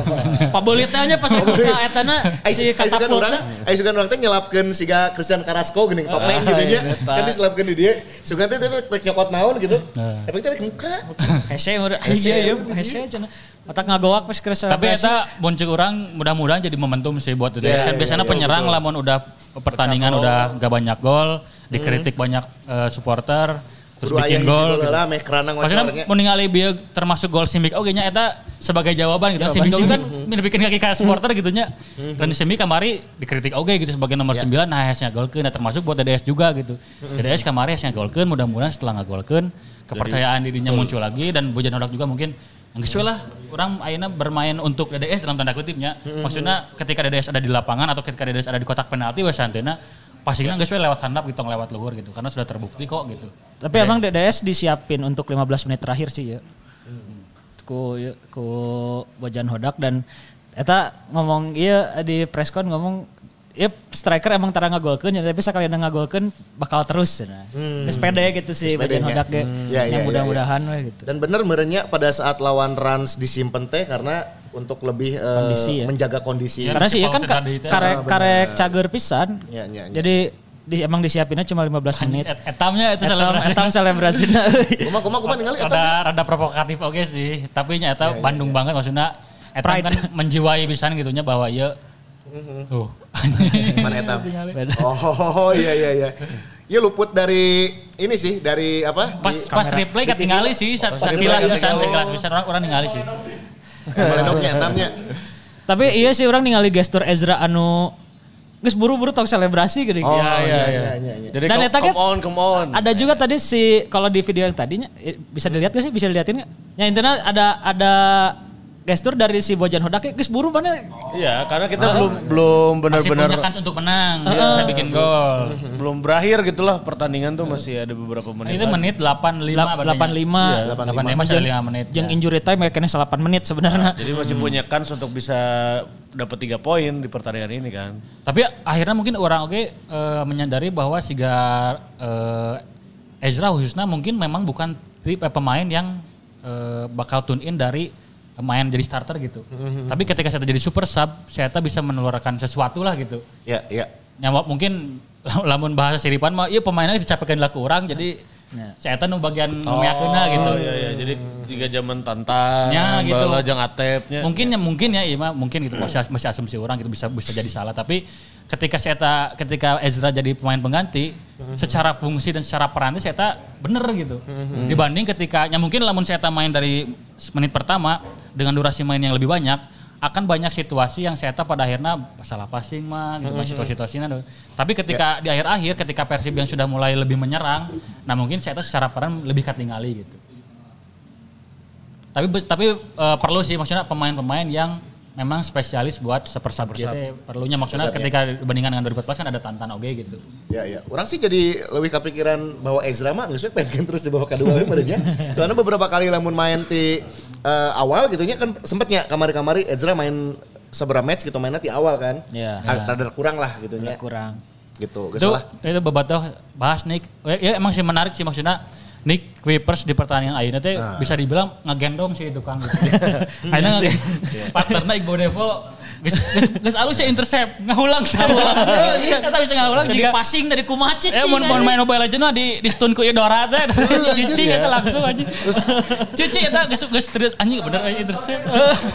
Pabolitanya pas buka etana si Ayo sugan orang, katapultna. ayo sugan orang teh nyelapkeun siga Christian Carrasco geuning topeng gitu nya. Kan diselapkeun di dia. Sugan teh teh rek nyokot naon gitu. Tapi teh rek muka. Hese udah iya iya hese cenah. Otak ngagoak pas kira Tapi eta bonceng orang mudah-mudahan jadi momentum sih buat DDS. Ya, Kan ya, biasanya ya, penyerang lamun udah pertandingan udah gak banyak gol, dikritik banyak eh, supporter, terus aya bikin gol. gol gitu. lah meh kerana ngocornya. mau ningali bieu termasuk gol Simic oke nya eta sebagai jawaban gitu. Simic sih kan bikin kaki ka supporter gitu nya. Dan Simic kamari dikritik oke gitu sebagai nomor Ya. 9 nah hasnya golkeun nah termasuk buat DDS juga gitu. DDS kamari hasnya golkeun mudah-mudahan setelah ngagolkeun kepercayaan dirinya muncul lagi dan Bojan Hodak juga mungkin Nggak lah, orang akhirnya bermain untuk DDS dalam tanda kutipnya. Maksudnya ketika DDS ada di lapangan atau ketika DDS ada di kotak penalti, wes antena pasti kan nggak lewat handap gitu, lewat luhur gitu. Karena sudah terbukti kok gitu. Tapi emang DDS disiapin untuk 15 menit terakhir sih ya. Ku ku Bojan Hodak dan eta ngomong iya di presscon ngomong ya striker emang tara ngagolkeun ya tapi sekali ngagolkeun bakal terus cenah. Geus pede gitu sih Bojan nya. Hodak ge. Hmm. Ya, ya, Ya ya, mudah-mudahan we gitu. Dan bener merenya pada saat lawan Rans disimpen teh karena untuk lebih eh, Kondisi ya. menjaga kondisi. Ya, Karena sih ya kan ka- ya. karek Ah, karek cager pisan. Ya, ya, ya. Jadi di, emang disiapinnya cuma 15 menit. Et- Etamnya itu Etam, selebrasi. etam selebrasina. Kuma kuma kuma ningali eta. Rada, rada provokatif oke sih. Tapi nyata Bandung banget maksudnya. Etam Pride. kan menjiwai pisan gitunya bahwa iya Tuh. Mana etam? Oh iya iya iya. Ya luput dari ini sih dari apa? Pas Di- pas replay ketinggali sih sa- sekilas replay pisan ketinggali. sekilas pisan orang orang ningali sih. Meledoknya etamnya. Tapi iya sih orang ningali gestur Ezra anu geus buru-buru tong selebrasi gini. Oh Iya, iya, iya. iya. Jadi Dan come, kan come on, come on. Ada juga tadi si kalau di video yang tadinya eh, bisa dilihat gak sih? Bisa dilihatin nggak? Ya intinya ada ada gestur dari si Bojan Hodak geus buru mana? Iya, karena kita belum belum Masih punya benar-benar kans untuk menang, dia bisa bikin gol. belum berakhir gitulah pertandingan tuh masih ada beberapa menit. Itu menit 85 berarti. 85 85 masih ada 5 menit. yang ya. injury time ya kayaknya 8 menit sebenarnya. Jadi masih punya kans untuk bisa dapat tiga poin di pertandingan ini kan. Tapi akhirnya mungkin orang oke eh, menyadari bahwa siga eh, Ezra khususnya mungkin memang bukan tipe pemain yang eh, bakal tune in dari main jadi starter gitu. Tapi ketika saya jadi super sub, saya bisa mengeluarkan sesuatu lah gitu. Ya ya. Nyawa mungkin lamun bahasa siripan mah iya pemainnya dicapekan lah kurang jadi saya tahu bagian oh, gitu. Iya iya, jadi tiga zaman tantang, Ya, gitu. bala jang atepnya. Mungkin ya mungkin ya iya mah mungkin gitu. Masih masih asumsi orang gitu bisa bisa jadi salah. Tapi ketika saya ta- ketika Ezra jadi pemain pengganti secara fungsi dan secara peran itu saya bener gitu. Dibanding ketika ya mungkin lamun saya main dari menit pertama dengan durasi main yang lebih banyak akan banyak situasi yang saya pada akhirnya salah passing mah gitu mah situasi-situasinya tapi ketika di akhir-akhir ketika Persib yang sudah mulai lebih menyerang nah mungkin saya secara peran lebih ketinggali gitu tapi tapi eh, perlu sih maksudnya pemain-pemain yang memang spesialis buat super sub gitu. Perlunya maksudnya ketika dibandingkan dengan 2014 kan ada Tantan oge gitu. Ya ya. Orang sih jadi lebih kepikiran bahwa Ezra mah nggak pengen terus di babak kedua ya. Soalnya beberapa kali lamun main di eh, awal gitu nya kan sempetnya kamari-kamari Ezra main seberapa match gitu mainnya di awal kan. Iya. Ag- Rada kurang lah gitu nya. Kurang. Gitu. Itu lah. itu bebatuh bahas Nick. Ya, ya emang sih menarik sih maksudnya Nick Kuipers di pertandingan Aina teh bisa dibilang ngegendong sih itu Kang. Aina nge partnernya Iqbal Devo geus geus geus alus ya intercept ngahulang ngahulang. Eta bisa ngahulang Dari juga passing dari kumaci Eh mau mau main Mobile Legends mah di di stun ku Idora teh cuci eta langsung aja. Terus cuci eta geus geus terus anjing bener aja intercept.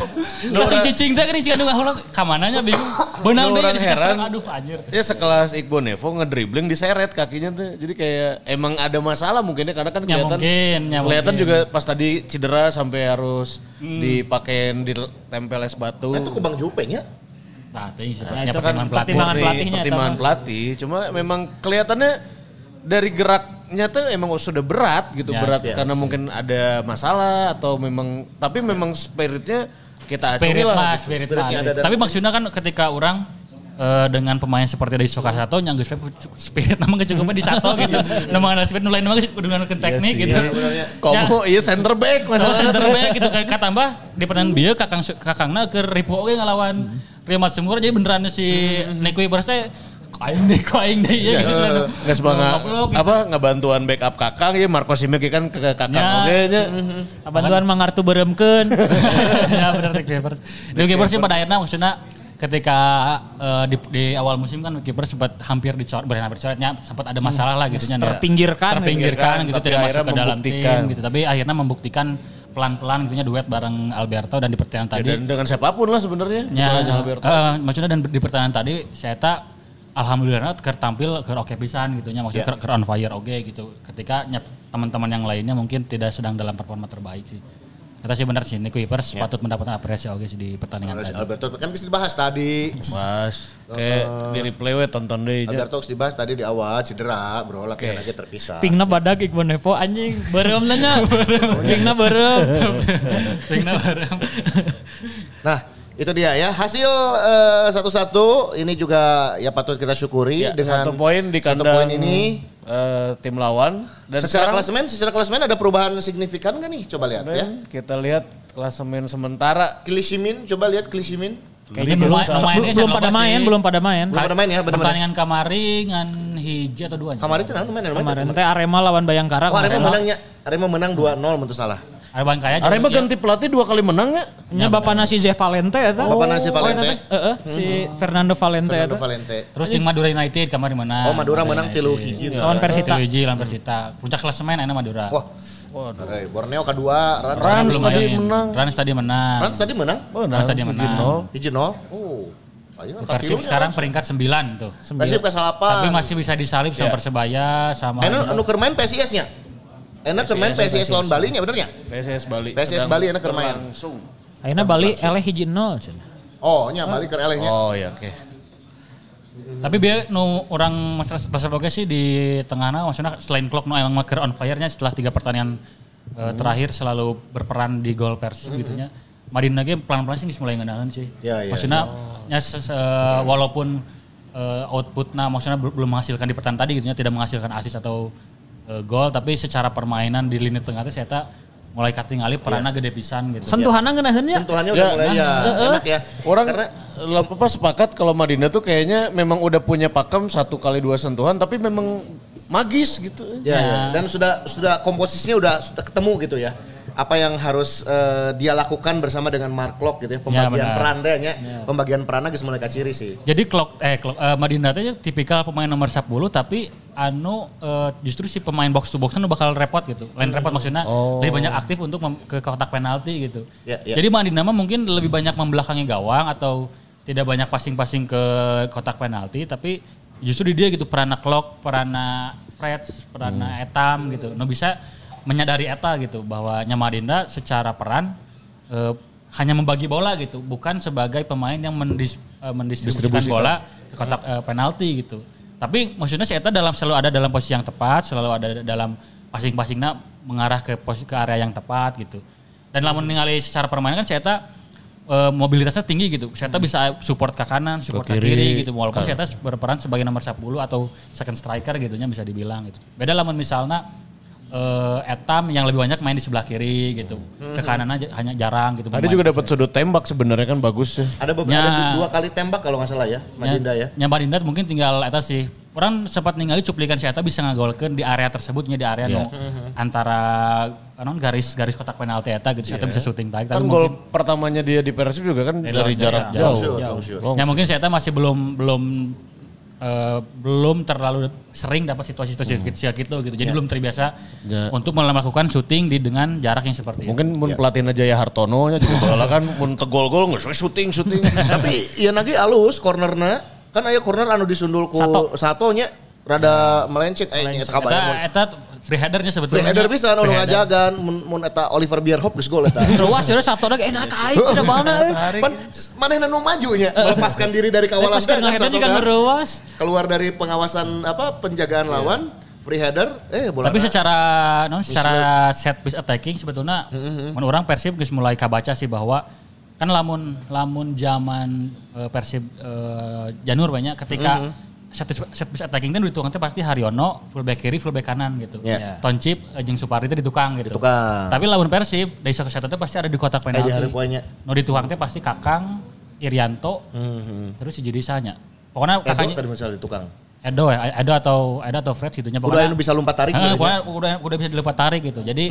Langsung cicing teh kan cikan ngahulang ka mananya bingung. Beunang Lu deui orang di heran. aduh anjir. Ya sekelas Iqbal Nevo ngedribbling diseret kakinya tuh. Jadi kayak emang ada masalah mungkin ya karena kan Ya kelihatan mungkin, ya kelihatan mungkin. juga pas tadi cedera sampai harus dipakein di tempel es batu. Itu ku Bang Jupeng ya. Nah, sih. Nah, Ya itu kan pertimbangan pelatih. pelatihnya, pertimbangan mah. pelatih cuma memang kelihatannya dari geraknya tuh emang sudah berat gitu Ya, berat ya. karena mungkin ada masalah atau memang tapi memang spiritnya kita acungi Spirit lah mah, gitu. spirit Spiritnya mah. ada dan- Tapi maksudnya kan ketika orang eh, dengan pemain seperti dari Soka Sato yang geus spirit nama cukup di Sato gitu. Nama spirit nulain nama kudu ngeunakeun teknik gitu. Komo iya center back Masalah masalah. center back gitu kan katambah di pertandingan bieu kakang kakangna ke Ripo oge ngelawan Rio Matsumura jadi beneran si Neko Ibaras teh aing deh kok aing deh ya gitu kan. Nggak semangat Goblok, gitu. apa ngebantuan backup kakang ya Marco Simic kan ke kakang Ya. oge nya. Bantuan mangartu beremkeun. ya benar Nick Keepers. Nick Keepers sih pada akhirnya maksudnya ketika eh, di, di awal musim kan Keepers sempat hampir dicor, benar hampir dicoretnya sempat ada masalah lah gitu nya. Terpinggirkan. terpinggirkan gitu Tapi tidak masuk ke dalam tim gitu tapi akhirnya membuktikan pelan-pelan gitu nya duet bareng Alberto dan di pertandingan Ya, tadi dan dengan siapa pun lah sebenarnya. Ya, Alberto. eh, maksudnya dan di pertandingan tadi saya tak alhamdulillah ker tampil ke oke pisan gitu nya maksudnya Ya. ker, ker on fire oke gitu. Ketika teman-teman yang lainnya mungkin tidak sedang dalam performa terbaik sih. Kata sih benar sih, Nick Kuipers patut mendapatkan apresiasi oke sih di pertandingan Harus tadi. Alberto kan bisa dibahas tadi. Mas, kayak di replay we tonton deh. aja. Alberto harus dibahas tadi di awal cedera, bro. Latihan aja terpisah. Pingna badak Iqbal Nevo anjing berem nanya. Pingna berem. Tingna bareng. Nah, itu dia ya. Hasil eh, satu-satu ini juga ya patut kita syukuri Ya, dengan satu poin di satu kandang poin ini. Eh, tim lawan dan secara sekarang klasemen, secara klasemen ada perubahan signifikan gak nih? Coba lihat ya. Kita lihat klasemen sementara Klisimin, coba lihat Klisimin. Kayaknya belum, Belum, belum pada main, belum pada main. Belum pada main ya, benar-benar. Pertandingan kamari ngan hiji atau dua. Kemarin itu nah, main, main, Kemarin teh Arema lawan Bayangkara. Oh, Arema menangnya. Arema menang 2-0 menurut salah. Bang kaya. Arema ganti pelatih dua kali menang ya? Nya bapak nasi Zé Valente eta. Bapak Nasi Valente, Heeh, si Fernando Valente Fernando eta. Valente. Terus jeung Madura United kemarin menang. Oh, Madura menang tilu hiji. Lawan Persita. Tilu hiji lawan Persita. Puncak klasemen enak Madura. Wah. Waduh. Borneo kedua, Rans, Rans Belum tadi main. menang. Rans tadi menang. Rans tadi menang. Rans tadi menang. Hiji nol. Oh. Ayo, Persib sekarang peringkat 9 tuh. Persib ke Tapi salapan. masih bisa disalip sama Persebaya sama Enak anu keur main PSIS-nya. Enak keur main PSIS lawan Bali nya bener nya? PSS Bali. PSS Sedang Bali enak keur main. Langsung. Ayeuna Bali eleh hiji nol. Oh, nya Bali keur elehnya. Oh ya oke. Tapi biar nu orang masalah Persib oke sih di tengahna maksudnya selain Klok nu emang maker on fire-nya setelah tiga pertandingan eh, terakhir selalu berperan di gol Persib gitu nya. Madina ge pelan-pelan sih geus mulai ngeunaheun sih. Ya, ya, maksudnya nya ses- eh, walaupun eh, outputnya maksudnya bel- belum menghasilkan di pertandingan tadi gitu nya tidak menghasilkan assist atau eh, gol tapi secara permainan di lini tengah itu saya tak mulai katingali perannya gede pisan gitu. Sentuhanna ngeunaheun nya. Sentuhannya udah Ya, mulai ya enak ya. Orang karena lah, apa sepakat kalau Madinah tuh kayaknya memang udah punya pakem satu kali dua sentuhan tapi memang magis gitu. ya, ya. dan sudah sudah komposisinya udah sudah ketemu gitu ya. Apa yang harus eh, dia lakukan bersama dengan Mark Locke gitu ya, pembagian benar. peran deh nya. Pembagian perannya geus mulai kaciri sih. Jadi Klok eh Klok eh, Madinda teh tipikal pemain nomor 10 tapi anu eh, justru si pemain box to box anu bakal repot gitu. Lain repot maksudnya lebih banyak aktif untuk ke kotak penalti gitu. Ya, ya. Jadi Madinda mah mungkin lebih banyak membelakangi gawang atau tidak banyak passing-passing ke kotak penalti tapi justru di dia gitu perana Klok, perana Freds, perana Etam gitu. Nu bisa menyadari eta gitu bahwa Nyamadinda secara peran eh, hanya membagi bola gitu, bukan sebagai pemain yang mendis, eh, mendistribusikan bola ke kotak eh, penalti gitu. Tapi maksudnya si Eta dalam selalu ada dalam posisi yang tepat, selalu ada dalam passing-passingnya mengarah ke posisi ke area yang tepat gitu. Dan lamun ningali secara permainan kan si Eta eh, mobilitasnya tinggi gitu. Si Eta bisa support ke kanan, support ke kiri, gitu. Walaupun si Eta berperan sebagai nomor 10 atau second striker gitunya bisa dibilang gitu. Beda lamun misalnya eh, Etam yang lebih banyak main di sebelah kiri gitu. Ke kanan aja hanya jarang gitu. Tadi juga dapat sudut tembak sebenarnya kan bagus ya. Ada beberapa Ya. ada dua kali tembak kalau nggak salah ya, Madinda ya. Nya Madinda mungkin tinggal eta sih. Orang sempat ningali cuplikan si Eta bisa ngagolkeun di area tersebutnya di area nu antara anon garis garis kotak penalti Eta gitu. Si Eta bisa syuting tadi Kan tapi gol pertamanya dia di Persib juga kan dari jarak Jauh, jauh. jauh, jauh. Long ya mungkin si Eta masih belum belum eh, belum terlalu sering dapat situasi-situasi kecil gitu gitu. Jadi belum terbiasa Ya. untuk melakukan syuting di dengan jarak yang seperti itu. Mungkin mun pelatihna Jaya Hartono nya juga bola kan mun tegol-gol geus syuting syuting. Tapi iya lagi alus cornernya kan aya corner anu disundul ku Sato. satonya rada melenceng eh nya kabayang eta free headernya sebetulnya. Free header bisa anu ngajagan mun mun eta Oliver Bierhoff geus gol eta. Ruas ya satu lagi enak aja cenah balna. Pan manehna nu majunya melepaskan diri dari kawalan ngeruas. keluar dari pengawasan apa penjagaan lawan free header eh bola Tapi secara non secara set piece attacking sebetulnya Mm-hmm. mun orang Persib geus mulai kabaca sih bahwa kan lamun lamun zaman eh, Persib eh, Janur banyak ketika Mhm. Set piece, set piece attacking kan di tukang teh pasti Haryono fullback kiri fullback kanan gitu. Iya. Toncip eh, jeung Supardi teh di tukang gitu. Di tukang. Tapi lamun Persib dari satu satu teh pasti ada di kotak Eh, penalti. poinnya. No di tukang teh pasti Kakang, Irianto, Mhm. terus si Judisanya. Pokoknya Edo kakaknya tadi misalnya di tukang. Edo ya, Edo atau Edo atau Fred gitunya Udah pokoknya. yang bisa lompat tarik. Eh, gitu pokoknya aja. udah udah bisa dilepas tarik gitu. Jadi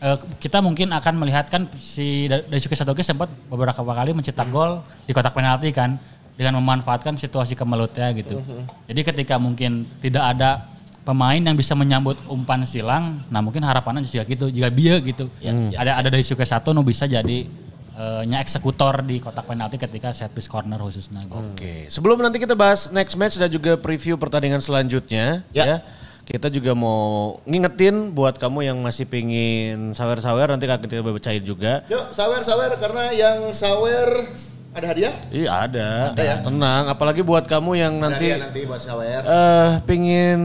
eh, kita mungkin akan melihat kan si Da- Daisuke Satoki sempat beberapa kali mencetak gol di kotak penalti kan dengan memanfaatkan situasi kemelutnya gitu. Jadi ketika mungkin tidak ada pemain yang bisa menyambut umpan silang, nah mungkin harapannya juga gitu, juga dia gitu. Ada ada Daisuke Sato nu bisa jadi eh, nya eksekutor di kotak penalti ketika set piece corner khususnya. gitu. Oke, sebelum nanti kita bahas next match dan juga preview pertandingan selanjutnya, Ya. ya. Kita juga mau ngingetin buat kamu yang masih pingin sawer-sawer nanti kita bacain juga. Yuk sawer sawer karena yang sawer ada hadiah. Iya ada, Ada ya? tenang. Apalagi buat kamu yang Ada nanti hadiah nanti buat sawer. eh pingin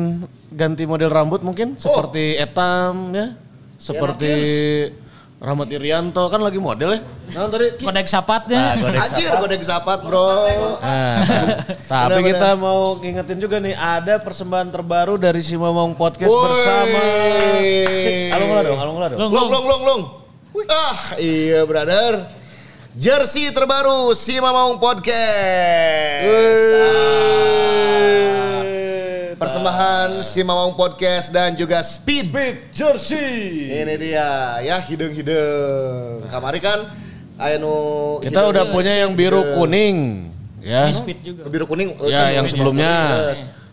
ganti model rambut mungkin seperti Etam ya, seperti Rahmat Irianto kan lagi model ya. Nah tadi? Kodek sapatnya. Nah, godek Anjir godek zapat bro. Nah, tapi Benar, kita mau ngingetin juga nih ada persembahan terbaru dari si Momong Podcast Woi. bersama Alung dong, alung dong. Long long long long. Ah iya brother. Jersey terbaru si Mamong Podcast. Ah. Persembahan si Mamong Podcast dan juga Speed. Speed Jersey. Ini dia ya hidung-hidung. Kamari kan aya nu Kita hidung- udah punya yang biru hidung. kuning, ya. Speed juga. Biru kuning. eh, Ya, kan yang sebelumnya.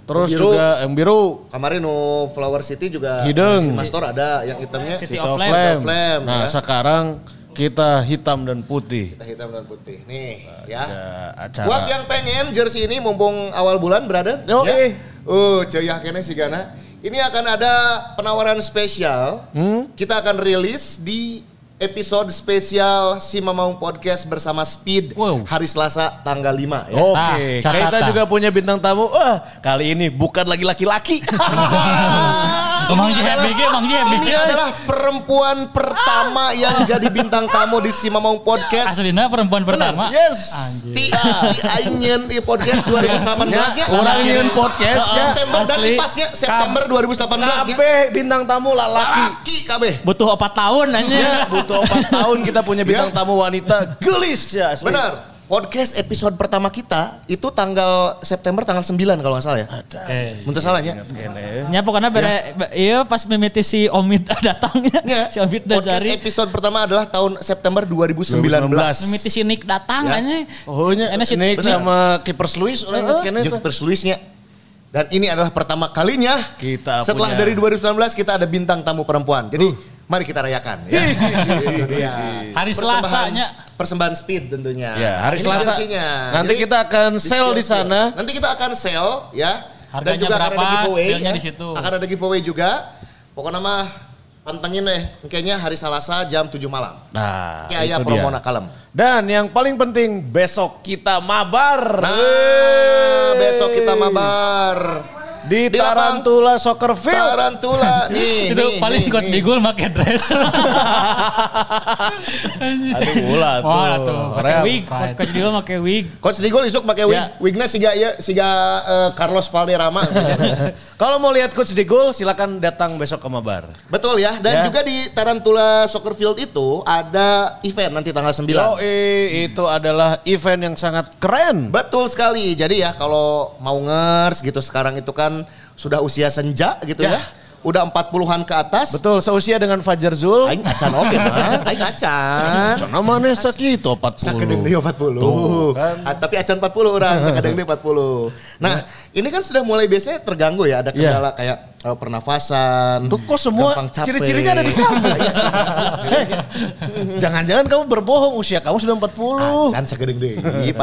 Terus Biru. juga yang biru Kemarin nu Flower City juga Hidung. si Mastor ada yang hitamnya City City of. Flame. Flame, Nah, ya. sekarang kita hitam dan putih. kita hitam dan putih nih ya. Ada acara. Buat yang pengen jersey ini mumpung awal bulan, brother. Yo, ya. eh. Uh, ceyah kene si Gana. Ini akan ada penawaran spesial. Hmm? Kita akan rilis di episode spesial Si Mamaung Podcast bersama Speed Wow. hari Selasa tanggal 5 ya. Oke, Nah, catatan. kita juga punya bintang tamu. Wah, kali ini bukan lagi laki-laki. Sih happy sih happy Ini adalah perempuan pertama yang jadi bintang tamu di Si Mamaung Podcast. Aslina perempuan pertama. Yes. Anjir. Di, di Aing di podcast 2018 nya. Orang nyeun podcast ya. September dan Asli. dipasnya September 2018 nya. Kabeh bintang tamu lalaki. Laki kabeh. Butuh 4 tahun nanya. Ya, butuh 4 tahun kita punya bintang Ya. tamu wanita gelis ya. asli. Benar. Podcast episode pertama kita itu tanggal September tanggal 9 kalau nggak salah ya. Oke. Muntah salahnya. Ya pokoknya bere, iya pas mimiti si Omid datangnya. Ya. Si Omid Podcast episode pertama adalah tahun September 2019. 2019. Mimiti si Nick datang Ya. aja. Oh nya, Enak sih. Nick Bener. sama kiper Luis orang Jeung tuh. persulisnya. Dan ini adalah pertama kalinya Kita setelah punya- dari 2019 kita ada bintang tamu perempuan. Jadi mari kita rayakan ya. Dia. Hari Persembahan- Selasanya. Persembahan speed tentunya. Ya, hari Ini Selasa. jersinya. Nanti kita akan sell di sana. Nanti kita akan sell ya. Harganya Dan juga akan ada berapa, giveaway. ya. di situ. Akan ada giveaway juga. Pokoknya mah pantengin deh. Kayaknya hari Selasa jam 7 malam. Nah, ayah itu promo dia. kalem. Dan yang paling penting besok kita mabar. Nah, besok kita mabar. Di, di lapang Tarantula Soccer Field. Tarantula nih. Itu nih, paling nih, coach nih. Digul make dress. Aduh ulah tuh. Wah, tuh. Pakai Wig, coach dia pakai wig. Coach Digol isuk pakai wig. Ya. Wignya siga ya siga eh, Carlos Valderrama. Kalau mau lihat Coach Digul silakan datang besok ke Mabar. Betul ya. Dan Ya. juga di Tarantula Soccer Field itu ada event nanti tanggal 9. Yo, itu adalah event yang sangat keren. Betul sekali. Jadi ya kalau mau ngers gitu sekarang itu kan sudah usia senja gitu ya. Ya. Udah 40-an ke atas. Betul, seusia dengan Fajar Zul. Aing acan oke mah. Aing acan. Cana mana sakit 40. Sakadeng deh 40. Tuh, kan. Ah, tapi acan 40 orang, sakadeng deh 40. Nah, ini kan sudah mulai biasanya terganggu ya, ada Ya. kendala kayak eh, pernafasan. Tuh kok semua ciri-cirinya ada di kamu? Iya, sih. Jangan-jangan kamu berbohong usia kamu sudah 40. Acan segedeng deh, 40.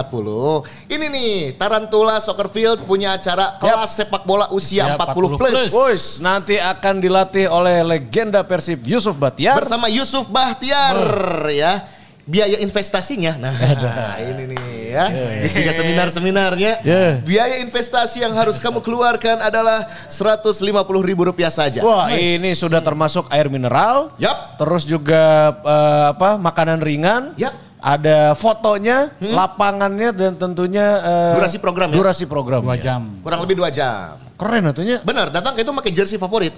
Ini nih, Tarantula Soccer Field punya acara kelas sepak bola usia Usia 40 plus. 40 plus. Boys, nanti akan dilatih oleh legenda Persib Yusuf Batiar. Bersama Yusuf Bahtiar ya. Biaya investasinya, nah, ini nih ya, di tiga seminar-seminarnya, Yeah. biaya investasi yang harus kamu keluarkan adalah 150 ribu rupiah saja. Wah, ini sudah termasuk air mineral. Yap. Terus juga eh, apa? Makanan ringan. Yap. ada fotonya, lapangannya dan tentunya eh, Durasi program ya? Durasi program. Dua jam. Kurang lebih dua jam. Keren atunya. Benar, datang ke itu pakai jersey favorit.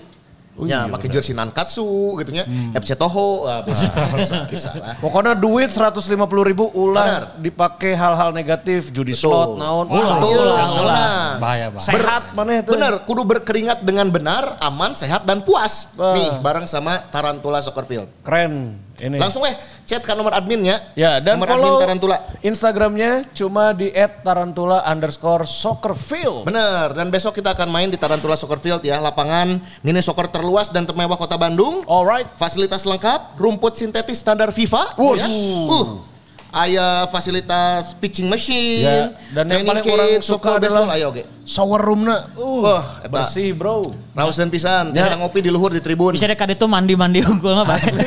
Oh ya, iya, pakai jersey Nankatsu gitu nya. FC Toho, ah, bisa, bisa, bisa lah. Pokoknya duit 150 ribu ulah Benar. dipakai hal-hal negatif, judi Betul. slot, naon. Ulah, Betul, ulah, ulah. ulah. Bahaya, bahaya. Sehat mana itu? Benar, kudu berkeringat dengan benar, aman, sehat dan puas. Wah. Nih, bareng sama Tarantula Soccer Field. Keren. Ini. Langsung eh chat ke nomor adminnya. Ya, dan nomor follow admin Tarantula. Instagramnya cuma di @tarantula underscore soccerfield. Bener, dan besok kita akan main di Tarantula Soccer Field ya, lapangan mini soccer terluas dan termewah kota Bandung. Alright. Fasilitas lengkap, rumput sintetis standar FIFA. Wush. Ya. Uh, aya fasilitas pitching machine, Ya, dan yang paling orang kit, suka softball, baseball, adalah ayo oke. shower roomna. Uh, Wah, eta. bersih bro. Rausan pisan, Ya. bisa ngopi di luhur di tribun. Bisa dekat itu mandi-mandi unggul mah Bang. Nah,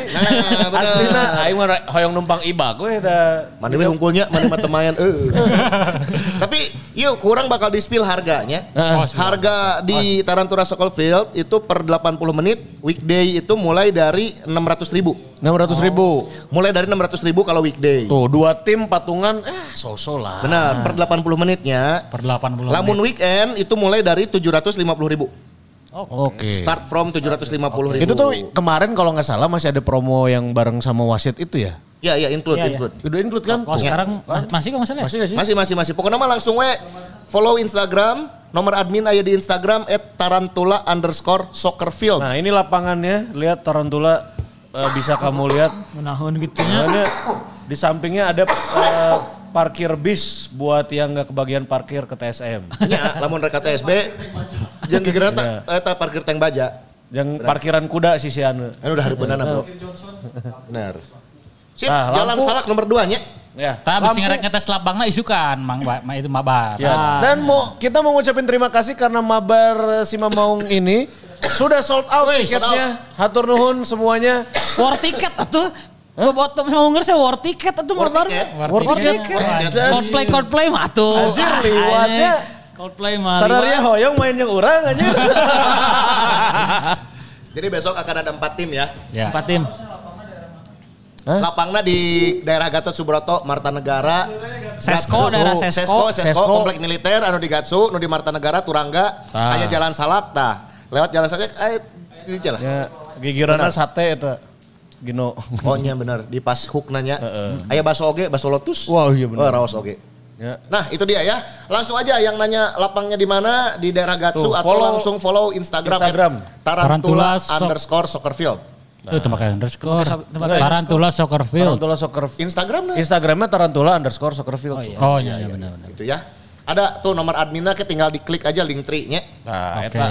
bener. Aslina, aing mah hoyong numpang ibak we da. Mandi we hungkulnya, mandi mah temayan. Eh. Tapi yuk kurang bakal di spill harganya. Oh, Harga di Tarantula Soccer Field itu per 80 menit, weekday itu mulai dari 600 ribu. 600 ribu. Mulai dari 600 ribu kalau weekday. Tuh, dua tim patungan, eh so-so lah. Benar, per 80 menitnya. Per 80 Lamun menit. weekend itu mulai dari 750 ribu. Oke. Start from 750 ribu. Itu tuh kemarin kalau nggak salah masih ada promo yang bareng sama wasit itu ya? Ya, ya include, Iya, iya. include. Udah include kan? Oh sekarang mas- masih kok masalah? Masih gak sih? Masih, masih, masih. Pokoknya mah langsung we follow Instagram, nomor admin aja di Instagram at tarantula underscore soccer field. Nah ini lapangannya, lihat Tarantula eh, bisa kamu lihat. Menahun gitu. Soalnya di sampingnya ada eh, parkir bis buat yang nggak kebagian parkir ke TSM. Ya, lamun reka TSB, jangan kira tak, eta parkir tank baja. Yang parkiran kuda sisian. Kan udah hari benar bro. Benar. Sip, Nah, jalan lampu. salak nomor 2 nya. Ya. Tak habis ngerek ngetes lapangna isukan, mang ma itu mabar. Ya. Dan mau kita mau ngucapin terima kasih karena Mabar Sima Maung ini sudah sold out Wih, tiketnya. Hatur nuhun semuanya. War tiket atuh. Bobot mau ngerti saya war tiket atuh War tiket? War tiket. Coldplay Coldplay mah atuh. Anjir, Ah, liwatnya. Coldplay mah. Sararia hoyong main yang orang aja. Jadi besok akan ada 4 tim ya. Ya. Empat tim. Hah? Lapangna di daerah Gatot Subroto, Marta Negara. Sesko, Gatsu. daerah Sesko. Sesko, Sesko, Sesko. komplek militer, anu di Gatsu, anu di Marta Negara, Turangga, Ah. hanya jalan salak, tah. Lewat jalan salak, eh, di jalan. ya, gigirannya sate itu. Gino. Oh iya benar, di pas hook nanya. Aya baso oge, baso lotus. Wah, iya benar. Oh, raos oge. Ya. Nah itu dia ya. Langsung aja yang nanya lapangnya di mana di daerah Gatsu Tuh, atau follow langsung follow Instagram, Instagram. Tarantula, Tarantula underscore Soccerfield. Itu tempat underscore. tempat Tarantula Soccer Field. Tarantula Soccer Instagram nah. Instagramnya Tarantula underscore Soccerfield. Oh iya, iya benar benar. Gitu ya. Ada tuh nomor adminnya ke tinggal diklik aja link tree-nya. Nah, Oke. eta.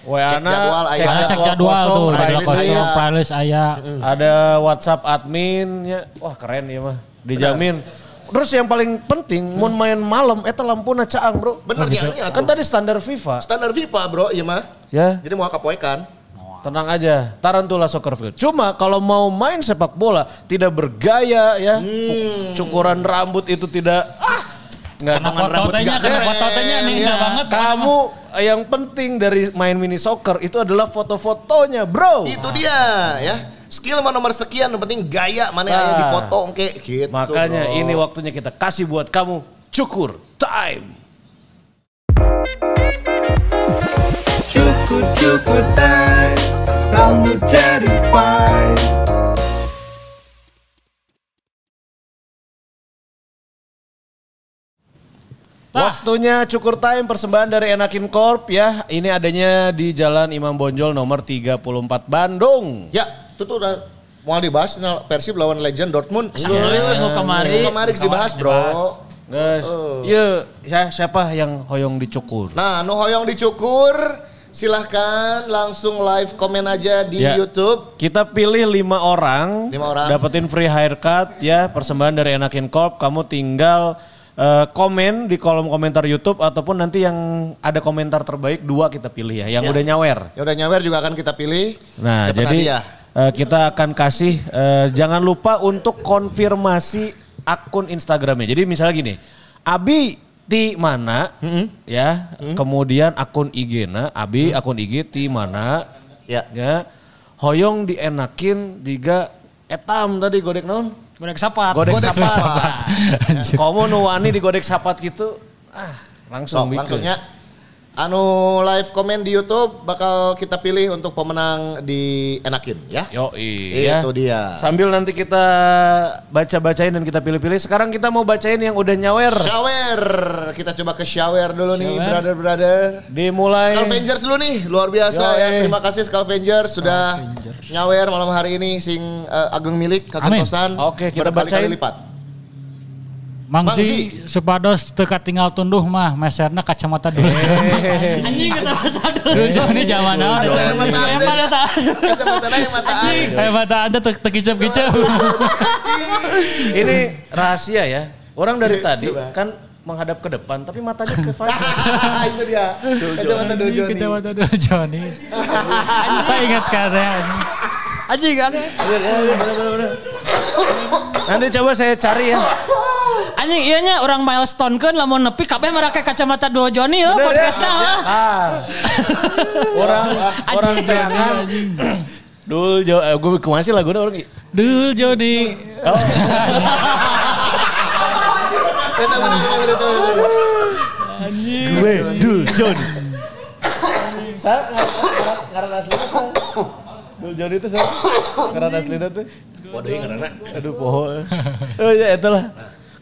WA Cek jadwal, aya. Ah, cek jadwal tuh, jadwal kosong, playlist aya. Ada WhatsApp adminnya. Wah keren ya mah. Dijamin. Terus yang paling penting, mau main malam, eta lampuna caang bro. Bener ya, ini Kan tadi standar FIFA. Standar FIFA bro, iya mah. Ya, Jadi mau kapoekan. Tenang aja. Tarantula Soccer Field. Cuma kalau mau main sepak bola, tidak bergaya ya. Cukuran rambut itu tidak... Ah, nggak foto rambut gak keren, tanya nih ya. enggak banget. Kamu yang penting dari main mini soccer itu adalah foto-fotonya bro. Itu dia ya. Skill mah nomor sekian, yang penting gaya mana yang Ah. di foto oke gitu. Makanya bro. ini waktunya kita kasih buat kamu cukur time. Time Rambut jadi fine. Waktunya cukur time persembahan dari Enakin Corp ya. Ini adanya di Jalan Imam Bonjol nomor 34 Bandung. Ya, itu tuh udah mau dibahas Persib lawan Legend Dortmund. Geus kemari. Kemarin dibahas, Bro. Guys, iya ya, siapa yang hoyong dicukur? Nah, nu hoyong dicukur, silahkan langsung live komen aja di Ya. YouTube. Kita pilih lima orang, Lima orang. dapetin free haircut ya persembahan dari Enakin Corp. Kamu tinggal eh, komen di kolom komentar YouTube ataupun nanti yang ada komentar terbaik dua kita pilih ya, yang Ya. udah nyawer. Ya udah nyawer juga akan kita pilih. Nah, jadi hadiah. eh, kita akan kasih eh, jangan lupa untuk konfirmasi akun Instagramnya. Jadi misalnya gini, Abi ti mana ya, kemudian akun IG-na, Abi akun IG ti mana Ya. ya, hoyong dienakin diga etam tadi godek naon? Godek sapat. Godek Godek sapat. sapat. Kamu nu wani di godek sapat gitu, ah langsung Sok, bikin. langsungnya anu live komen di YouTube bakal kita pilih untuk pemenang di enakin ya. Yo iya. Itu dia. Sambil nanti kita baca-bacain dan kita pilih-pilih. Sekarang kita mau bacain yang udah nyawer. Shower. Kita coba ke shower dulu nih, brother-brother. Dimulai. Scavengers dulu nih, luar biasa Yoi. ya. Terima kasih Scavengers sudah nyawer malam hari ini sing eh, ageng milik kagentosan. Oke, kita bacain. lipat. Mangsi supados teka tinggal tunduh mah meserna kacamata dulu. Anjing kata sadar. Dulu ini zaman naon Aduh, eta. yang mata Yang mana tak? Kacamata yang mataan. Eh mata anda tek tekicep-kicep. Ini rahasia ya. Orang dari tadi kan menghadap ke depan tapi matanya ke Fajar. itu dia. Kacamata dulu Joni. Kacamata dulu Joni. Tak ingat karya. Anjing aneh. Nanti coba saya cari ya. Anjing iya nya orang milestone kan lamun nepi kabeh mereka kacamata dua Joni ya Bener ya? podcastnya. ah. Ah. orang orang jangan Dul, jo, eh, gue ke mana sih lagunya orang Dul Joni. Bener. Gue Dul John. Sa, ngaran asli. Dul John itu sa. Ngaran asli tuh. Waduh, karena Aduh poho. Oh ya itulah.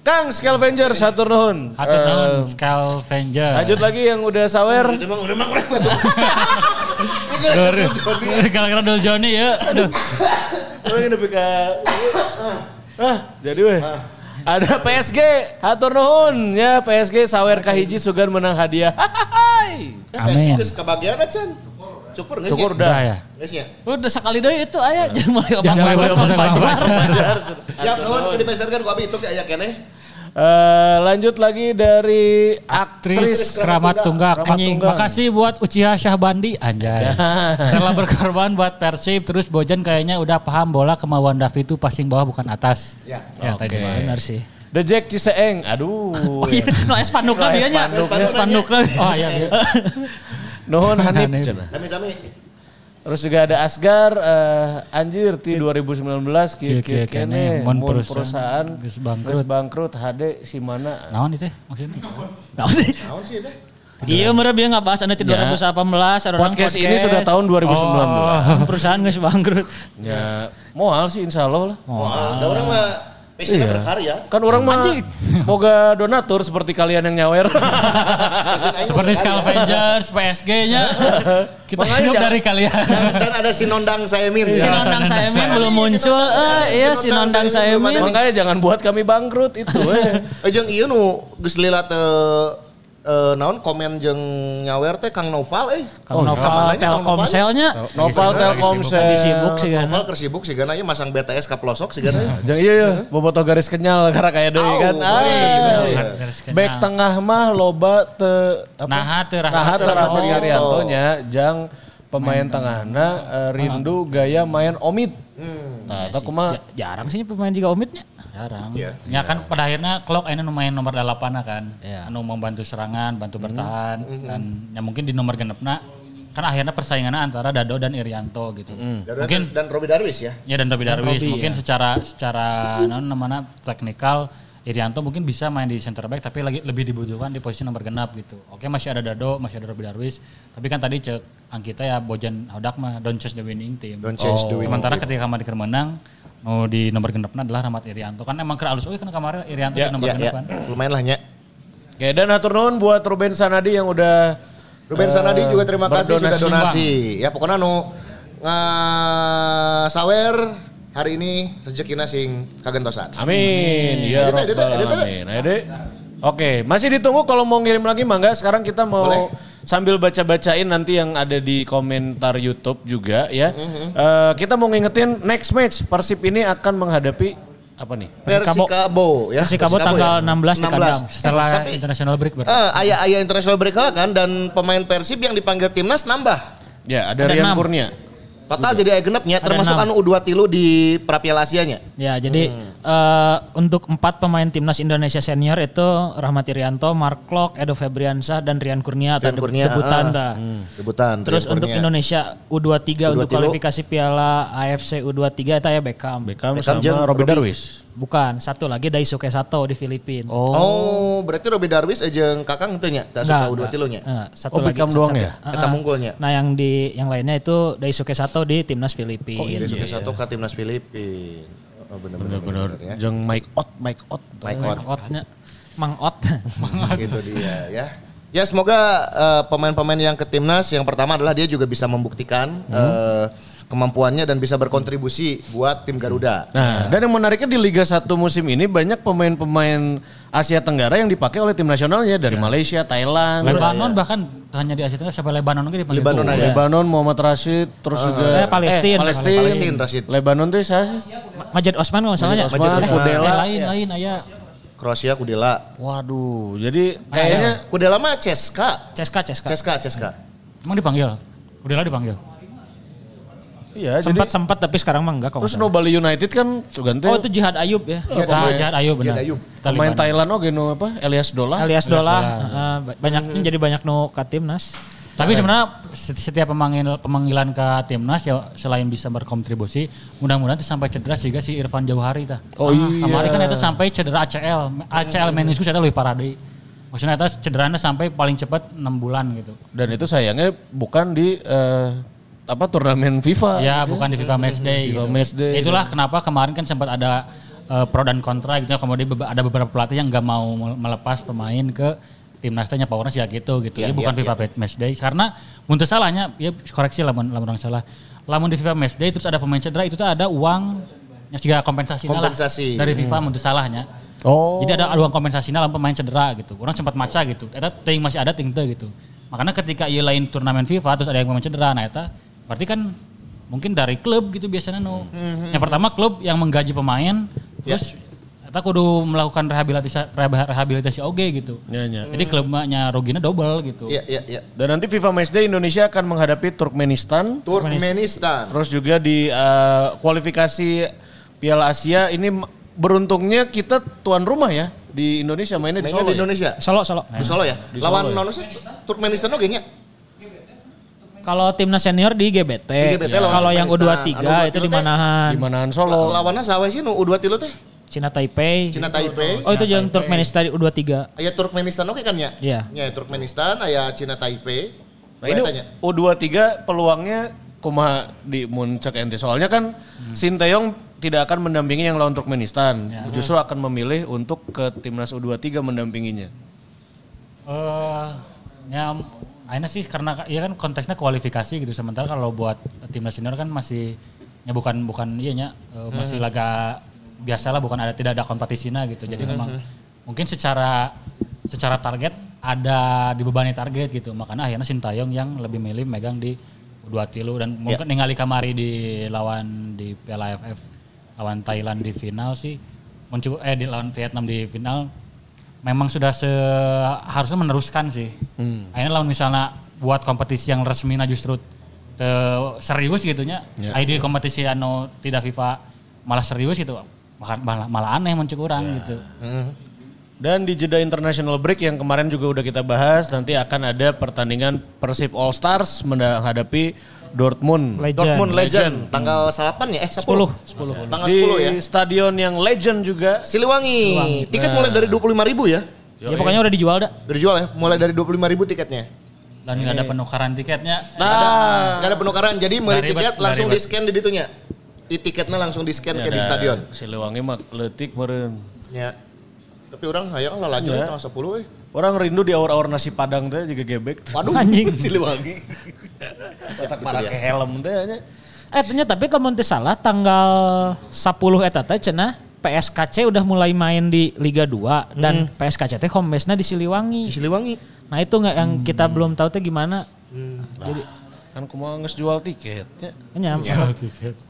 Kang Scavenger satu nuhun. Hatur nuhun Eh, Scalvenger. Lanjut lagi yang udah sawer. udah emang udah emang repot. Kalau-kalau Dul Joni ya. Aduh. Orang ini lebih ke Ah, jadi weh. Ada PSG, hatur nuhun ya PSG sawer kahiji sugan menang hadiah. Hai. Amin. Geus kebagian Chan. Cukur nggak sih? Syukur Udah dah. ya. Geus ya. Udah sekali deui itu aya jangan mulai Jangan mulai obat-obatan obat-obatan. Siap nuhun ke dipeserkan ku abi itu kayak keneh. Eh, lanjut lagi dari Aktris aktris Keramat Tunggak. Anjing. Tunggak. Makasih buat Uchiha Syahbandi. Anjay. Rela berkorban buat Persib. Terus Bojan kayaknya udah paham bola kemauan Davi itu passing bawah bukan atas. Ya. Ya tadi Mas. Benar sih. The Jack Ciseeng. Aduh. Oh iya, no spanduk lah dia nya. spanduk. Spanduk lah. Oh iya. Nuhun Hanif. Sami-sami. Terus juga ada Asgar eh, anjir ti 2019 kieu Kieu-kieu kieu kene mun perusahaan perusahaan geus bangkrut. geus bangkrut HD si mana Naon itu maksudnya? Naon sih? Naon sih itu? Iya mereka dia ngebahas anu ti 2018 ada orang podcast ini sudah tahun 2019. perusahaan geus bangkrut. Ya moal sih insya Allah lah. Oh, ada orang mah passionnya berkarya. Kan orang mah boga donatur seperti kalian yang nyawer. Seperti Scavengers, PSG-nya. Kita Makanya hidup dari kalian. Dan ada si Nondang Saemin. Si ya. Nondang Saemin belum muncul. Eh iya si Nondang Saemin. Makanya jangan buat kami bangkrut itu. eh. Eh jeung ieu nu geus lila teu eh, naon komen jeung nyawer teh Kang Noval euy. Kang Noval Telkomselnya Noval Telkomsel. lagi sibuk sih kan. Noval keur sibuk sih ieu masang BTS ka pelosok sih gana. Jangan iya ya, boboto garis kenyal karena kayak deui kan. Ah. iya. Back tengah mah loba te apa? Naha teu Naha teu Rahmat. Irianto nya jang pemain tengahna eh, rindu gaya main omid. Nah, eta kumaha? Ja- Jarang sih pemain juga omitnya. Jarang. Iya. Ya kan pada akhirnya Klok ini main nomor 8 kan. Iya. Anu membantu serangan, bantu bertahan dan ya mungkin di nomor genepna kan akhirnya persaingannya antara Dado dan Irianto gitu. Dan- Mungkin dan Robi Darwis ya. ya dan Robi Darwis mungkin ya. secara secara naon namanya teknikal Irianto mungkin bisa main di center back tapi lagi lebih dibutuhkan di posisi nomor genap gitu. Oke masih ada Dado, masih ada Robi Darwis, tapi kan tadi cek Angkita ya Bojan Hodak mah don't change the winning team. Don't change the winning Sementara ketika kemarin keur menang mau di nomor genepna adalah Rahmat Irianto kan emang keralus oh kan kemarin Irianto Ya, di nomor Ya, genep ya. kan. Lumayan lah nya. Oke, dan hatur nuhun buat Ruben Sanadi yang udah Ruben eh, Sanadi juga terima kasih sudah donasi. Ya pokoknya nu sawer hari ini rezekina sing kagentosan. Amin. Ya Rabbal. Alamin. Nah, Ede. Oke, masih ditunggu kalau mau ngirim lagi mangga. Sekarang kita mau Boleh. sambil baca-bacain nanti yang ada di komentar YouTube juga ya. Mm-hmm. Eh, kita mau ngingetin next match Persib ini akan menghadapi apa nih? Persikabo ya. Persikabo tanggal 16 di kandang. Setelah Tapi international break berarti. eh, ayah-ayah international break kan dan pemain Persib yang dipanggil timnas nambah. Ya, ada, Ada Rian enam. Kurnia. Total jadi aya genepnya termasuk anu U2 tilu di Prapiala Asianya. Ya, jadi eh, untuk empat pemain timnas Indonesia senior itu Rahmat Irianto, Mark Klok, Edo Febriansyah dan Rian Kurnia atau Rian Kurnia, debutan ah. dah. Debutan. Terus Rian untuk Kurnia. Indonesia U23 untuk U23. kualifikasi Piala AFC U23 itu ya Beckham. Beckham, Beckham sama Robby. Darwis. Bukan, satu lagi Daisuke Sato di Filipina. Oh, berarti Robi Darwis aja Kakang teu nya, tak suka U2 tilunya. Enggak, satu Oh, lagi Beckham doang satu- ya? Eta munggulnya. Nah, yang di yang lainnya itu Daisuke Sato di timnas Filipina. Oh, iya, suka satu ke timnas Filipin. Oh, bener bener, Bener-bener bener, ya. jeung Mike Ott, Mike Ott. Mike Ott. Otnya Mang Ot. gitu dia ya. Ya semoga eh, pemain-pemain yang ke timnas yang pertama adalah dia juga bisa membuktikan eh, kemampuannya dan bisa berkontribusi buat tim Garuda. Nah, dan yang menariknya di Liga 1 musim ini banyak pemain-pemain Asia Tenggara yang dipakai oleh tim nasionalnya dari Malaysia, Thailand, Lebanon bahkan hanya di Asia Tenggara sampai Lebanon juga dipanggil. Lebanon ada. Lebanon, Muhammad Rashid, terus juga Eh, Palestina. Palestina, Palestina, Rashid. Lebanon tuh saya sih. Majid Osman kalau masalahnya. Majid Osman, Osman. Kudela. Eh, lain lain aya Kroasia Kudela. Waduh, jadi kayaknya Kudela mah Ceska. Ceska, Ceska. Ceska, Ceska. emang dipanggil. Lah dipanggil. Iya jadi Sempat sempat tapi sekarang mah enggak kalau terus No Bali United kan Sugante. Oh itu Jihad Ayub ya. Ah, Jihad Ayub benar. Jihad Ayub. Pemain. Thailand oke no apa Elias Dola. Alias Dola. heeh, banyak jadi banyak nu ka timnas. Tapi sebenarnya seti- setiap pemanggil, pemanggilan ke timnas ya selain bisa berkontribusi, mudah-mudahan itu sampai cedera sehingga si Irfan Jauhari tah. Oh iya. Kemarin kan itu sampai cedera ACL, ACL meniscus itu lebih parah deh. Maksudnya itu cederanya sampai paling cepat 6 bulan gitu. Dan itu sayangnya bukan di eh, apa turnamen FIFA. Ya bukan di FIFA Match Day. FIFA gitu. Match Day. Itulah kenapa kemarin kan sempat ada eh, pro dan kontra gitu. Kemudian beba- ada beberapa pelatih yang nggak mau mel- melepas pemain ke timnasnya powernya sih ya gitu gitu. Ya, Ini bukan ya, FIFA Match Day karena untuk salahnya ya koreksi lah lamun orang salah. Lamun di FIFA Match Day terus ada pemain cedera itu tuh ada uang yang juga kompensasi Kompensasi. dari FIFA untuk salahnya. Oh. Jadi ada uang kompensasinya lamun pemain cedera gitu. Orang sempat maca gitu. Eta ting masih ada ting teu gitu. Makanya ketika ia lain turnamen FIFA terus ada yang pemain cedera nah eta berarti kan mungkin dari klub gitu biasanya no. Yang pertama klub yang menggaji pemain terus eta kudu melakukan rehabilitasi reha- rehabilitasi oge gitu. Ya, ya. Jadi klubnya ruginya double gitu. Iya, iya, iya. Dan nanti FIFA Match Day Indonesia akan menghadapi Turkmenistan. Turkmenistan. Terus juga di eh, kualifikasi Piala Asia ini beruntungnya kita tuan rumah ya di Indonesia mainnya di Mainnya Solo. di ya? Indonesia. Solo, Solo. Di Solo ya. Di Lawan Solo ya. nono sih Turkmenistan oke nya. Kalau timnas senior di GBT. Di GBT lawan Kalau yang Turkmenistan. U23 Anu itu U23 di Manahan. Di Manahan Solo. Lawannya sawe sih nu U2 tilu teh. Cina Taipei. Cina Taipei. Oh itu yang Turkmenistan di U23. Aya Turkmenistan oke kan ya? Iya. Ya Turkmenistan, aya Cina Taipei. Nah ini tanya. U23 peluangnya kumaha di muncak ente. Soalnya kan Sinteyong tidak akan mendampingi yang lawan Turkmenistan. Justru akan memilih untuk ke timnas U23 mendampinginya. Eh, ya akhirnya sih karena ya kan konteksnya kualifikasi gitu. Sementara kalau buat timnas senior kan masih ya bukan bukan iya nya eh, masih laga biasa lah bukan ada tidak ada kompetisinya gitu. Jadi memang mungkin secara secara target ada dibebani target gitu. Makanya akhirnya Sintayong yang lebih milih megang di dua tilu. Dan mungkin ningali kamari di lawan di Piala AFF lawan Thailand di final sih. Muncul eh di lawan Vietnam di final memang sudah seharusnya meneruskan sih. Akhirnya lawan misalnya buat kompetisi yang resmi nah justru te- serius gitunya. Ya. ID kompetisi anu tidak FIFA malah serius gitu. Malah, malah, malah aneh muncul orang gitu. Dan di jeda international break yang kemarin juga udah kita bahas, nanti akan ada pertandingan Persib All Stars menghadapi Dortmund. Legend. Dortmund Legend, tanggal 8 ya? Eh 10. 10. Tanggal di 10 ya. stadion yang legend juga. Siliwangi. Tiket mulai dari 25 ribu ya. Ya pokoknya udah dijual dah. Udah dijual ya, mulai dari 25 ribu tiketnya. Dan nggak ada penukaran tiketnya. Nggak ada, nggak ada penukaran. Jadi ribet, tiket langsung di scan di ditunya. Di tiketnya langsung di scan ke di stadion. Siliwangi mah letik meren. Ya. Tapi orang hayang lah laju Ya. tanggal 10 eh. Orang rindu di aur-aur nasi padang teh juga gebek. Waduh, Anjing. Siliwangi. Otak para ke helm teh nya. Eh ternyata tapi kalau teu salah tanggal 10 eta teh cenah PSKC udah mulai main di Liga 2 dan PSKC teh home base-nya di Di Siliwangi. Siliwangi. Nah itu nggak yang kita belum tahu teh gimana. Jadi kan kumaha geus jual tiketnya. Makanya,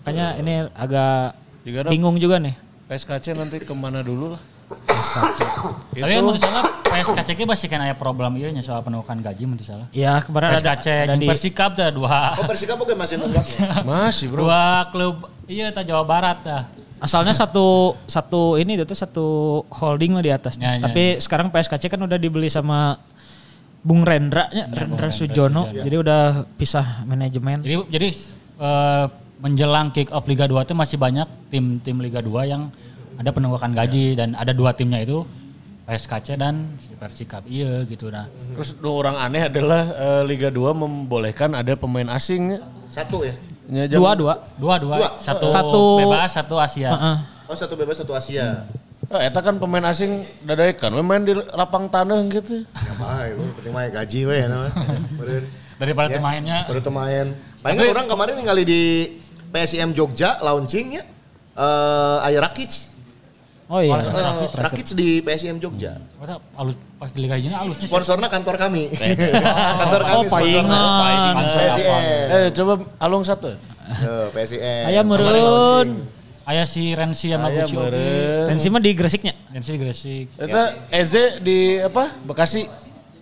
makanya ini agak Juga bingung juga nih. PSKC nanti ke mana dulu lah. Tapi kan menurut salah PSKC masih kan ada problem iya nya soal penukaran gaji menurut salah. Ya kemarin ada, PSKC ada di Persikap tuh dua Oh Persikabo oke masih nunggaknya. Masih bro. dua klub iya ta Jawa Barat dah. asalnya satu satu ini itu satu holding lah di atasnya. Ya, ya, Tapi sekarang PSKC kan udah dibeli sama Bung Rendra nya, Rendra Sujono. Jadi udah pisah manajemen. Jadi jadi eh, menjelang kick off Liga 2 itu masih banyak tim-tim Liga 2 yang ada penunggakan gaji dan ada dua timnya itu PSKC dan si Persikap iya gitu nah Terus dua orang aneh adalah eh, Liga 2 membolehkan ada pemain asing. Satu ya? Ya, jam- Dua dua. dua dua, Dua. satu, Satu- bebas satu Asia Heeh. Oh satu bebas satu Asia. Eh, eta kan pemain asing dadaekan, we main di lapang tanah gitu. Ya baik, we penting mah gaji we. Beureun. daripada Ya, pemainnya Baru main. Paling kan orang kemarin ningali di PSIM Jogja launching ya. Eh Aya Rakic. Oh iya. Eh, Rakic di PSIM Jogja. Masa alus pas di Liga Hijau alus Sponsornya kantor kami. kantor kami Oh, sponsornya. paingan. PSIM. Eh, coba alung satu. Tuh, PSIM. Aya Kemarin meureun. launching. Aya si Rensi sama Gucci meureun. Pensi mah di Gresiknya. Rensi di Gresik Eta Eze di apa? Bekasi.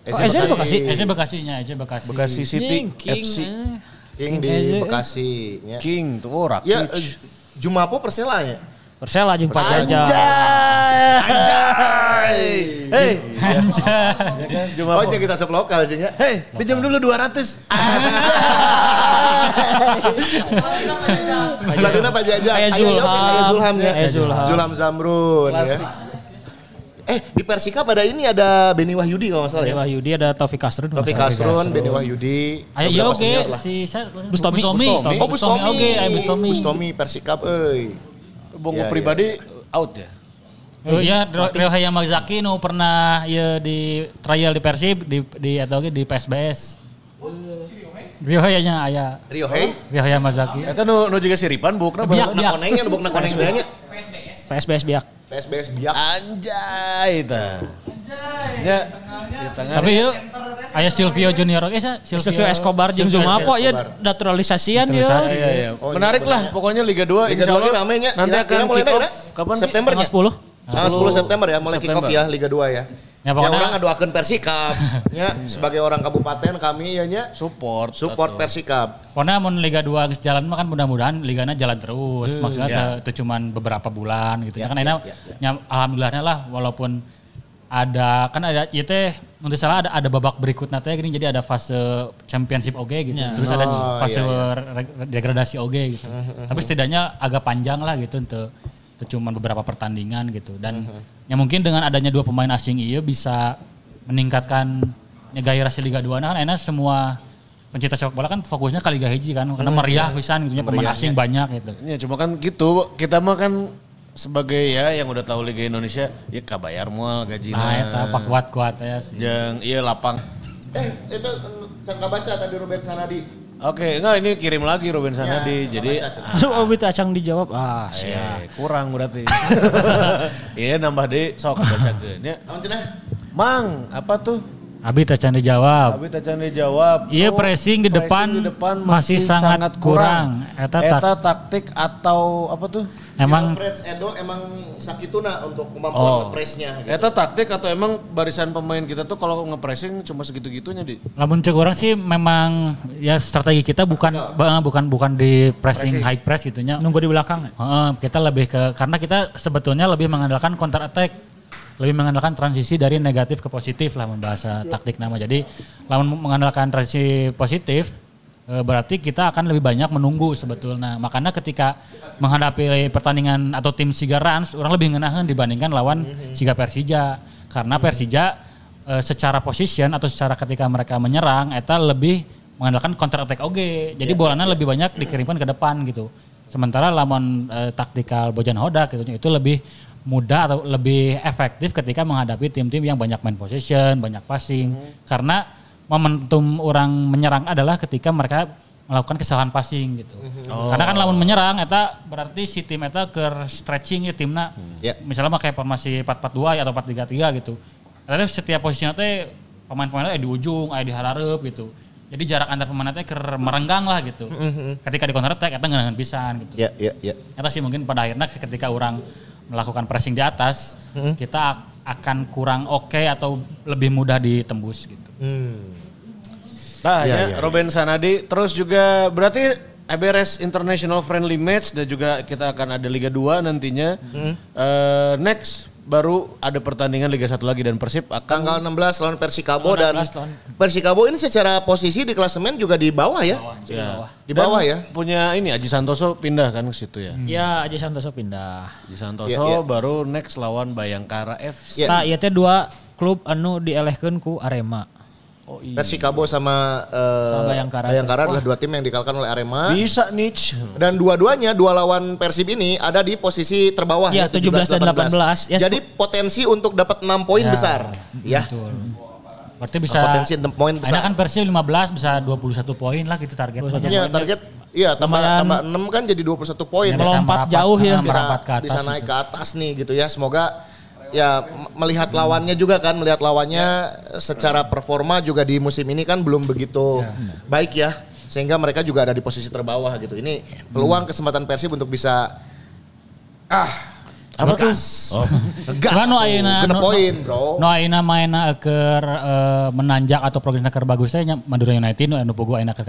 Oh, Eze di Bekasi? Aja Bekasinya aja Bekasi Bekasi City King, King, FC. eh. King di Eze. Bekasi. Ya, King tuh oh, Rakic. ya eh, Jumapo Persela ya. Persela jeung Pak Jaja. Anjay. Hey, Oh, jadi kita sub lokal sih ya. hey, pinjam dulu 200. Pelatihnya Pak Jaja. Aya Aya Yoke, Zulham. Aya Zulham ya. Zulham. Zamrun ya. Eh di Persika pada ini ada Beni Wahyudi kalau nggak salah ya. Wahyudi ada Taufik Kasrun. Taufik Kasrun, Beni Wahyudi. Iya beberapa oke si Bustomi. Bustomi. Bustomi. Oh Bustomi. oke, Bustomi. Bustomi Persikap euy. Bongo Ya, pribadi out ya. Oh iya, Rio Hayamazaki nu pernah ya di trial di Persib di di atau di PSBS. Rio Hayanya aya Rio Hey. Rio Hayamazaki. Eta nu nu juga siripan bukna Biak, Nak biak. konengnya, nu bukna koneng teh nya. PSBS biak. PSBS biak. Anjay ta. Ya, di tengah. Tapi yuk aya Silvio Junior oke sa Silvio Escobar jeung Silvio Zumapo ya naturalisasian ya. Naturalisasi. Iya, iya. Oh, Menarik iya, lah pokoknya Liga 2 Liga insya 2 Allah ini ramenya. nanti akan kick off kapan? September Tanggal ya? 10. Tanggal 10 September ya, mulai kick off ya Liga 2 ya. Ya, Ya, orang ngadoakeun Persikap. ya, sebagai orang kabupaten kami ya nya Support. support Persikap. Pokoknya mun Liga 2 geus jalan mah kan mudah-mudahan ligana jalan terus. Maksudnya ya. cuman beberapa bulan gitu ya. Ya, Kan ya, ya, nya- alhamdulillahnya lah walaupun ada kan ada ya teh nanti salah ada ada babak berikutnya teh gini jadi ada fase championship oge gitu. Ya. Terus ada Oh, fase iya, iya. re- degradasi oge gitu. Tapi setidaknya agak panjang lah gitu untuk cuman beberapa pertandingan gitu dan ya mungkin dengan adanya dua pemain asing iya bisa meningkatkan ya, gairah si Liga 2 nah kan enak semua pencinta sepak bola kan fokusnya ke Liga Hiji kan karena meriah pisan gitu ya, pemain asing banyak gitu. Ya cuma kan gitu, kita mah kan sebagai ya yang udah tahu Liga Indonesia, ya kabayar mual gajinya. Nah, eta apa kuat-kuat ya sih. Yang iya lapang. Eh, itu cangka baca tadi Ruben Sanadi. Oke, enggak ini kirim lagi Ruben Sanadi. Ya, jadi baca, Cen. Aduh, Obi teh acang dijawab. Ah, eh, kurang berarti. Iya nambah deh sok bacakeun ya. Naon cenah? Mang, apa tuh? Abi tak canda jawab. Abi tacan dijawab. Iya, pressing di depan masih sangat kurang. Eta Eta, tak- taktik atau apa tuh? Emang Alfred Edo emang sakituna untuk kemampuan Oh, ngepresnya gitu. Eta taktik atau emang barisan pemain kita tuh kalau nge-pressing cuma segitu-gitunya di? lamun cek orang sih memang ya strategi kita bukan ba- bukan bukan di pressing high press gitunya. nunggu di belakang. Heeh, kita lebih ke karena kita sebetulnya lebih mengandalkan counter attack, lebih mengandalkan transisi dari negatif ke positif lah membahasa taktik nama. Jadi lawan mengandalkan transisi positif eh, berarti kita akan lebih banyak menunggu sebetulnya. Makanya ketika menghadapi pertandingan atau tim Siga Rans, orang lebih ngenahan dibandingkan lawan Siga Persija. Karena Persija eh, secara position atau secara ketika mereka menyerang eta lebih mengandalkan counter attack oge. Jadi bolanya lebih banyak dikirimkan ke depan gitu. Sementara lawan eh, taktikal Bojan Hodak gitu itu lebih mudah atau lebih efektif ketika menghadapi tim-tim yang banyak main possession, banyak passing. Karena momentum orang menyerang adalah ketika mereka melakukan kesalahan passing gitu. Karena kan lawan menyerang eta berarti si tim eta ke stretching ya timna. Ya. Misalnya mah kayak formasi 4-4-2 ya atau 4-3-3 gitu. Tapi setiap posisinya teh pemain-pemainnya eh, di ujung, eh di harareup gitu. Jadi jarak antar pemain teh keur merenggang lah gitu. Ketika di counter attack eta ngeunaheun pisan gitu. Ya, ya, ya. Eta sih mungkin pada akhirnya ketika orang melakukan pressing di atas, kita ak- akan kurang oke atau lebih mudah ditembus gitu. Nah, Iya, ya, iya, Ruben Sanadi. Terus juga berarti EBRS International Friendly Match dan juga kita akan ada Liga 2 nantinya. Hmm. Eh, next baru ada pertandingan Liga 1 lagi dan Persib akan Tanggal 16 lawan Persikabo Tanggal dan 16 lawan- Persikabo ini secara posisi di klasemen juga di bawah ya. ya. Di bawah Dan ya. Punya ini Aji Santoso pindah kan ke situ ya. Ya Aji Santoso pindah. Aji Santoso Iya, iya. baru next lawan Bayangkara FC. Iya. Nah, ieu teh dua klub anu dielehkeun ku Arema. Oh iya. Persikabo sama, eh, Sama Bayangkara. adalah dua tim yang dikalahkan oleh Arema. Bisa Nich. Dan dua-duanya dua lawan Persib ini ada di posisi terbawah Ya, 17 dan 18. Ya, Jadi potensi untuk dapat 6 poin Ya, besar. Ya. Berarti bisa Potensi 6 poin Ada besar. kan Persib 15 bisa 21 poin lah gitu target. Iya, target iya tambah Lumayan. tambah 6 kan jadi 21 poin. Ya, bisa Melompat merapat- jauh ya. bisa, merapat ke atas bisa gitu. naik ke atas nih gitu ya. Semoga ya melihat lawannya juga kan, melihat lawannya secara performa juga di musim ini kan belum begitu baik ya. Sehingga mereka juga ada di posisi terbawah gitu. Ini peluang kesempatan Persib untuk bisa ah Apa tuh? ngegas. Ngegas. Cuman ayeuna Genep nu- poin, Bro. No ayeuna maena keur eh, menanjak atau progresnya keur bagus teh nya Madura United nu anu bogo ayeuna keur.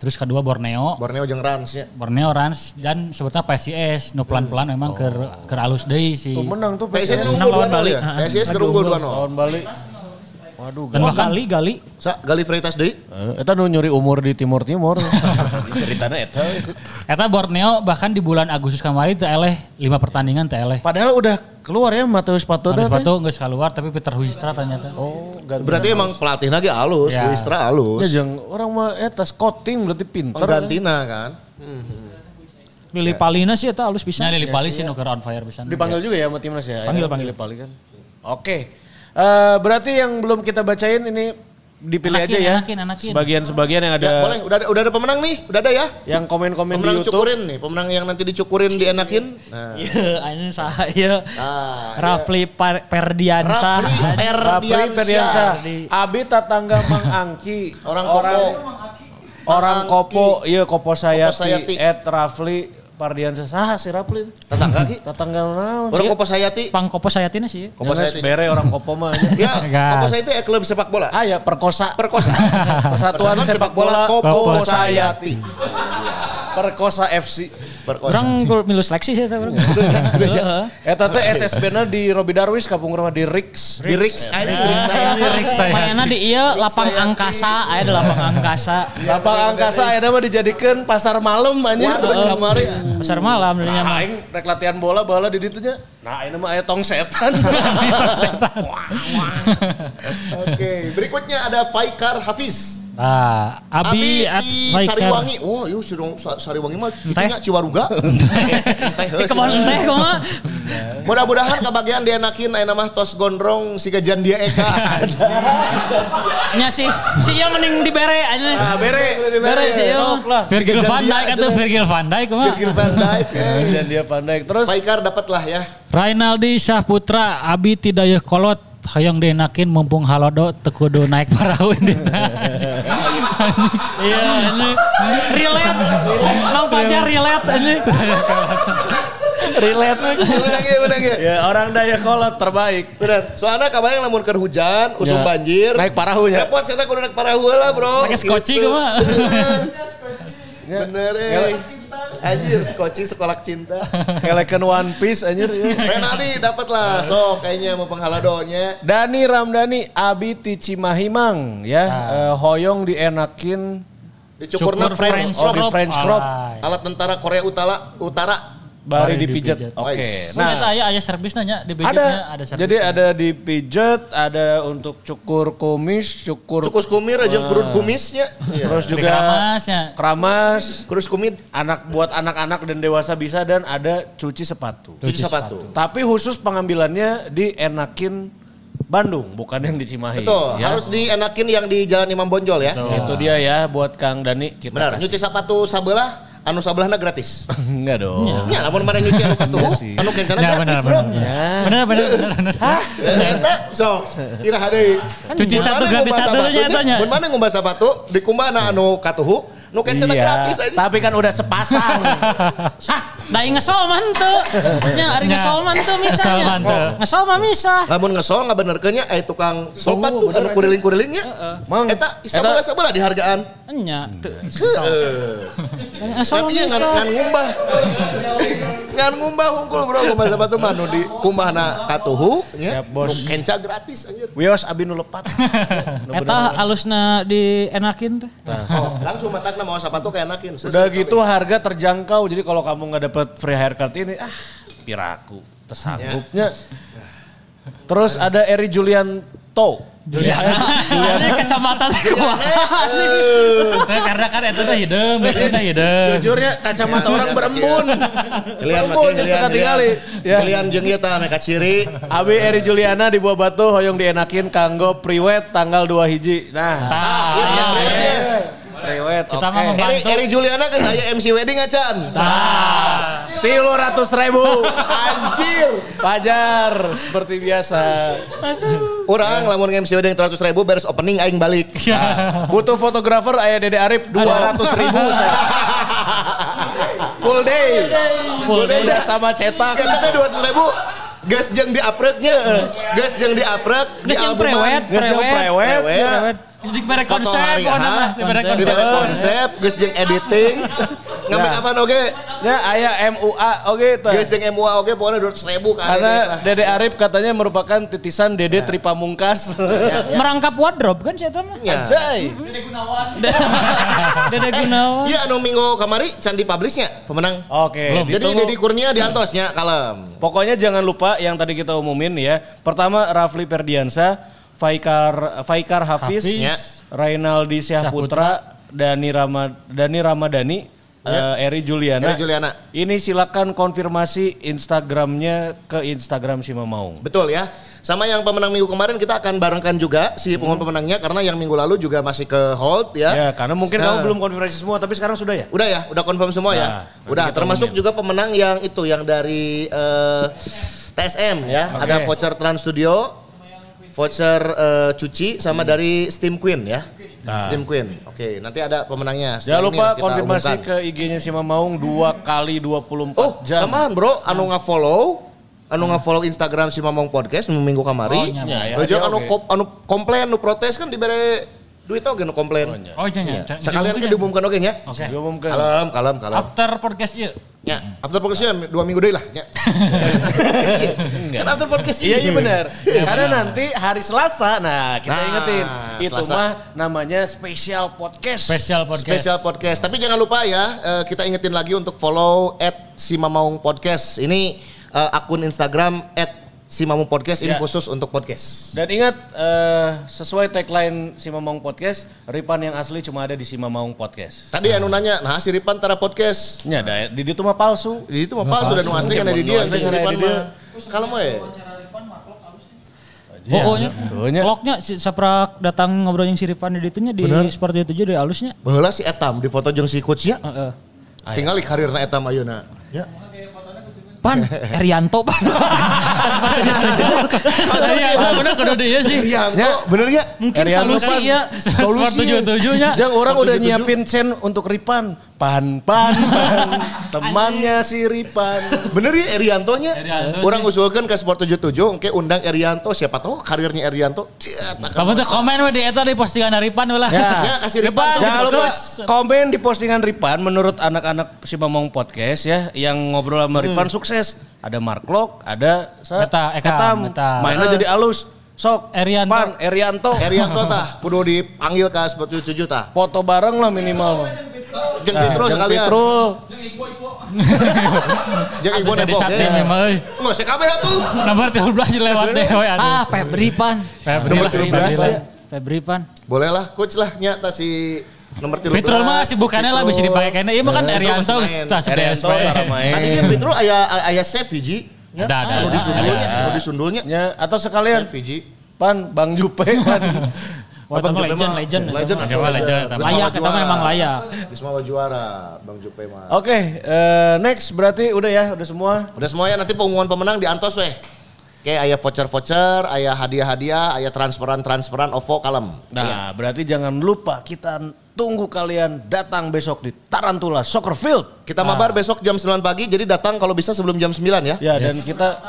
Terus kedua Borneo. Borneo jeung Rans ya. Borneo Rans dan sebetulnya PSIS nu pelan-pelan memang keur keur alus deui sih. Tuh menang tuh PSIS PSIS. unggul lawan 2-0 Bali. ya. PSIS kerunggul unggul. 2-0. Lawan Bali. Waduh, Dan bahkan gali gali. Sa, Gali Freitas deui. Eh, Eta nu nyuri umur di timur-timur. Ceritanya eta. Eta Borneo bahkan di bulan Agustus kemarin teh eleh 5 pertandingan teh eleh. Padahal udah keluar ya Mateus Ada Patoda. sepatu geus keluar tapi Peter Huistra ternyata. Oh, ganti. Berarti emang pelatih lagi halus, Ya. Wistra Ya halus. jeung orang mah eta scouting berarti pinter. Penggantina kan. Lili Palina sih eta halus bisa. Nya Lili Pali sih nu on fire pisan. Dipanggil juga ya sama timnas ya. Panggil, Ya, panggil. Lili Pali kan. Oke. Eh, berarti yang belum kita bacain ini dipilih Anakin, aja ya. anakin, anakin. Sebagian-sebagian yang ada Ya boleh, udah ada, udah ada pemenang nih, udah ada ya. yang komen-komen di Pemenang YouTube. cukurin nih, pemenang yang nanti dicukurin dienakin. Nah, Iya, ini saya Ah, Rafli Par- Perdiansa. Rafli. Perdiansa. Abi tatangga Mang Angki. Orang Kopo. Orang Mang Kopo, iya Kopo Sayati. Sayati. At Rafli Pardiansa. Sah si Rafli. Tetangga ki. Tatangga naon? Orang Kopo Sayati. Pang Kopo Sayatina sih. Kopo Sayati. bere orang Kopo mah. Ya, Gas. Kopo Sayati eh, klub sepak bola. Ah ya perkosa. Perkosa. Persatuan sepak bola Kopo Kopo Sayati. Perkosa FC. Perkosa. Orang milu seleksi sih eta urang. Eta teh SSB-na di Robi Darwis kapung rumah di Rix. Di Rix, di Rix saya. Di iya lapang angkasa, aya di lapang angkasa. Lapang angkasa ayeuna mah dijadikeun pasar malam anjir kamari. Pasar malam Nah, mah. aing rek latihan bola bala di ditu nya. Nah, ayeuna mah aya tong setan. Oke, berikutnya ada Faikar Hafiz. Nah, Abi, Abi at di. Sariwangi. Oh, yuk Sariwangi, Sariwangi mah itunya Ciwaruga. Di kebon teh kok mah. Mudah-mudahan kebagian dia nakin aya nama tos gondrong si gajan dia Eka. Nya sih, si ieu mending dibere aja. Ah, bere. Bere sih ieu. Virgil van Dijk aja. Virgil van Dijk mah. Virgil van Dijk. eh. Dan dia pandai. Terus Faikar dapat lah ya. Rainaldi Syahputra, Abi tidak kolot. Hayang dienakin mumpung halodo tekudu naik perahu ini. Iya, ini relate. Mang Fajar relate ini. relate. Benar ya, benar ya. ya, orang daya kolot terbaik. Benar. Soalnya kabayang lamun keur hujan, usum Ya. banjir. Naik parahunya. Repot saya kudu naik parahu lah, Bro. Pakai skoci Gitu. mah. Bener eh. Anjir, skoci sekolah cinta. Ngelekeun One Piece anjir. ya. Renaldi dapat lah. Sok kayaknya mau penghaladonya. Dani Ramdhani Abi ti Cimahimang ya eh, hoyong dienakin Dicukurna Cukur French Oh, di crop. French crop. Alat tentara Korea Utara Utara. Bari dipijet. Oke. Wais. Nah, Nah, aya aya servis nanya di budgetnya ada. ada servis. Jadi ada dipijet, ada untuk cukur kumis, cukur Cukus kumir aja kurun kumisnya. Iya. terus juga keramasnya. keramas, Kurus kumit. anak buat anak-anak dan dewasa bisa dan ada cuci sepatu. Cuci sepatu. Tapi khusus pengambilannya di Enakin Bandung, bukan yang di Cimahi. Betul, ya. harus dienakin yang di Jalan Imam Bonjol ya. Itu dia ya buat Kang Dani kita Benar, kasih. nyuci sepatu sabelah, anu sabelahna gratis. Enggak dong. Ya, namun mana nyuci anu katuhu, sih. anu kencana Ya, gratis, benar, Bro. benar. Ya. Benar benar benar. benar. Eta, sok, kira hadeuy. Cuci satu mana gratis satu nya nya, tanya. Mun mana ngumbah sepatu, dikumbahna anu katuhu, nu kencana Iya, gratis aja. tapi kan udah sepasang. Sah, dai ngesol man teu. Nya ari Nya. ngesol man teu Ngesol misalnya. man teu. Ngesol mah misah. Lamun ngesol ngabenerkeunnya aya tukang sopat tuh anu kuriling-kurilingnya. Mang, Eta sabelah sabelah dihargaan. Nya teu. Heeh. Ngesol iya ngan misah. ngan ngumbah. Ngan ngumbah hungkul bro, ngumbah sepatu mah nu di kumbahna katuhu nya. Siap, bos. Kenca gratis anjir. Wios abi nu lepat. Eta alusna dienakin teh. Oh, langsung matakna mau sepatu kayak enakin. Udah gitu harga terjangkau. Jadi kalau kamu nggak dapet free haircut ini, ah piraku. Tersanggupnya. Terus ada Eri Julianto. Juliana. Juliana kacamata teh kumaha. Nah, karena kan itu teh hideung, bedana hideung. Jujur ya kacamata orang berembun. Kalian makin yang kalian tinggali. Ya. Kalian jeung ieu tah mereka ciri. Abi Eri Juliana di Buah Batu hoyong dienakin kanggo priwet tanggal 2 hiji. Nah, Iya, iya, iya, iya. priwet Kita oke. mah membantu. Eri, Eri Juliana ke saya MC wedding acan. Tilu ratus ribu. Anjir. Pajar seperti biasa. Orang lamun MC wedding 300 ribu beres opening aing balik. Butuh fotografer ayah Dede Arif 200 ribu. Full day. Full day udah sama cetak. Kita teh 200 ribu. Gas jeng di apreknya. Gas jeng di aprek. di Geus jeung albuman. prewed, Geus jeung prewed. Prewed. ya. Dibere Foto konsep, hari dibere Di konsep. konsep, geus jeung editing. Ngambil Ya. kapan oge? Ya ayah MUA oke teh. Geus jeung MUA oge pokoknya 200 ribu kan. Karena Dede Arif katanya merupakan titisan Dede Tripamungkas. Merangkap wardrobe kan saya. Ya. Anjay. Dede Gunawan. Iya anu minggu kamari can dipublishnya pemenang. Oke, Jadi ditunggu. Deddy Kurnia diantosnya kalem. Pokoknya jangan lupa yang tadi kita umumin ya. Pertama Rafli Ferdiansa, Faikar Faikar Hafiz, Hafiz. Ya. Rainaldi Syahputra, Dani Rama Dani Ramadhani, eh, Eri Juliana. Eri Juliana. Ini silakan konfirmasi Instagramnya ke Instagram si Mamaung. Betul ya. Sama yang pemenang minggu kemarin kita akan barengkan juga si pengumuman pemenangnya karena yang minggu lalu juga masih ke hold ya. Ya, karena mungkin Nah. kamu belum konfirmasi semua, tapi sekarang sudah ya. Udah ya, udah confirm semua ya. Nah, nanti Udah, termasuk juga pemenang yang itu yang dari eh, TSM ya. Oke. Ada voucher Trans Studio, voucher eh, cuci sama dari Steam Queen ya. Nah. Steam Queen. Oke, nanti ada pemenangnya. Jangan lupa kita konfirmasi umumkan. ke IG-nya si Mamaung dua kali 24 Oh, jam. tambahan bro, anu nge-follow anu nge-follow Instagram si Mamong Podcast minggu kamari. Oh, Ya, ya, ya, anu kom- anu komplain, anu protes kan dibere duit oge nu komplain. Oh iya, iya. Cek- Sekalian cek kan diumumkan oge nya. Oke. Diumumkan. Kalem, kalem, kalem. After podcast ieu. Ya, after podcast ya dua minggu deui lah nya. kan after podcast Iya iya benar. Karena nanti hari Selasa, nah kita Nah, ingetin itu Selasa. mah namanya spesial podcast. Spesial podcast. Spesial podcast. Tapi jangan lupa ya, kita ingetin lagi untuk follow at Simamaung Podcast. Ini eh, akun Instagram at Simamaung Podcast. Ini Ya. khusus untuk podcast. Dan ingat eh, sesuai tagline si Mamaung Podcast, Ripan yang asli cuma ada di si Mamaung Podcast. Tadi anu nanya, nah si Ripan tara podcast. Ya, da- di itu mah palsu. Di itu mah palsu dan nu asli kan ada di dia, asli si kan ada Ripan mah. Kalau mah ya. Oh, oh nya. Tuhnya. Vlognya si saprak datang ngobrol yang siripan di ditunya di seperti itu jadi halusnya. Baheula si Etam di foto jeung si coachnya. Heeh. Tinggal di karirna Etam ayeuna. Ya. Pan, Erianto pan. Iya, itu bener kudu dia sih. Rianto, bener ya? Mungkin Erianto solusi ya. Sport tujuh tujuhnya. Jang orang udah 47. nyiapin sen untuk Ripan. Pan, pan, pan. Temannya si Ripan. Bener ya Eriantonya? Erianto Orang usulkan ke Sport 77, oke undang Erianto. Siapa tahu karirnya Erianto. Kamu tuh komen we di eta di postingan dari Pan lah. Ya. Ya, kasih Ripan. Ripan, Jangan lupa komen di postingan Ripan menurut anak-anak si Mamong Podcast ya yang ngobrol sama Ripan sukses. Ada Mark Lok, ada sa- Eta, Ekam, Eta. Mainnya jadi alus. Sok, Erianto. Pan, Erianto. Erianto tah, kudu dipanggil ke Sport 77 tah. Foto bareng lah minimal. Jeung Nah, Fitro sekalian. Fitrul. Jeung Ibu Jadi Nepok. sakti ya. memang euy. Nggak usah kabeh atuh. Nomor 13 lewat deh we aduh. Ah, Febri pan. Febri nomor lah, 13 Febri lah. ya. Febri pan. Boleh lah, coach lah nyata si nomor 13. Fitrul mah sibukannya lah bisa dipakai kayaknya. Iya kan Erianto masih main. tas main. Tadi kan Fitrul aya aya save hiji. Ya, Ada, ada, ada, disundulnya, ada. anu disundulnya. Ya, atau sekalian hiji. Pan, Bang Jupe kan. Bang Jupe legend, legend. Legend atau legend. Layak, kita memang layak. Mawa juara Bang Jupe mah. Oke, eh, next berarti udah ya, udah semua. Udah semua ya nanti pengumuman pemenang di Antos weh. Oke, ayah voucher-voucher, ayah hadiah-hadiah, ayah transferan-transferan OVO kalem. Nah, berarti jangan lupa kita tunggu kalian datang besok di Tarantula Soccer Field. Kita mabar besok jam 9 pagi, jadi datang kalau bisa sebelum jam 9 ya. Ya, dan kita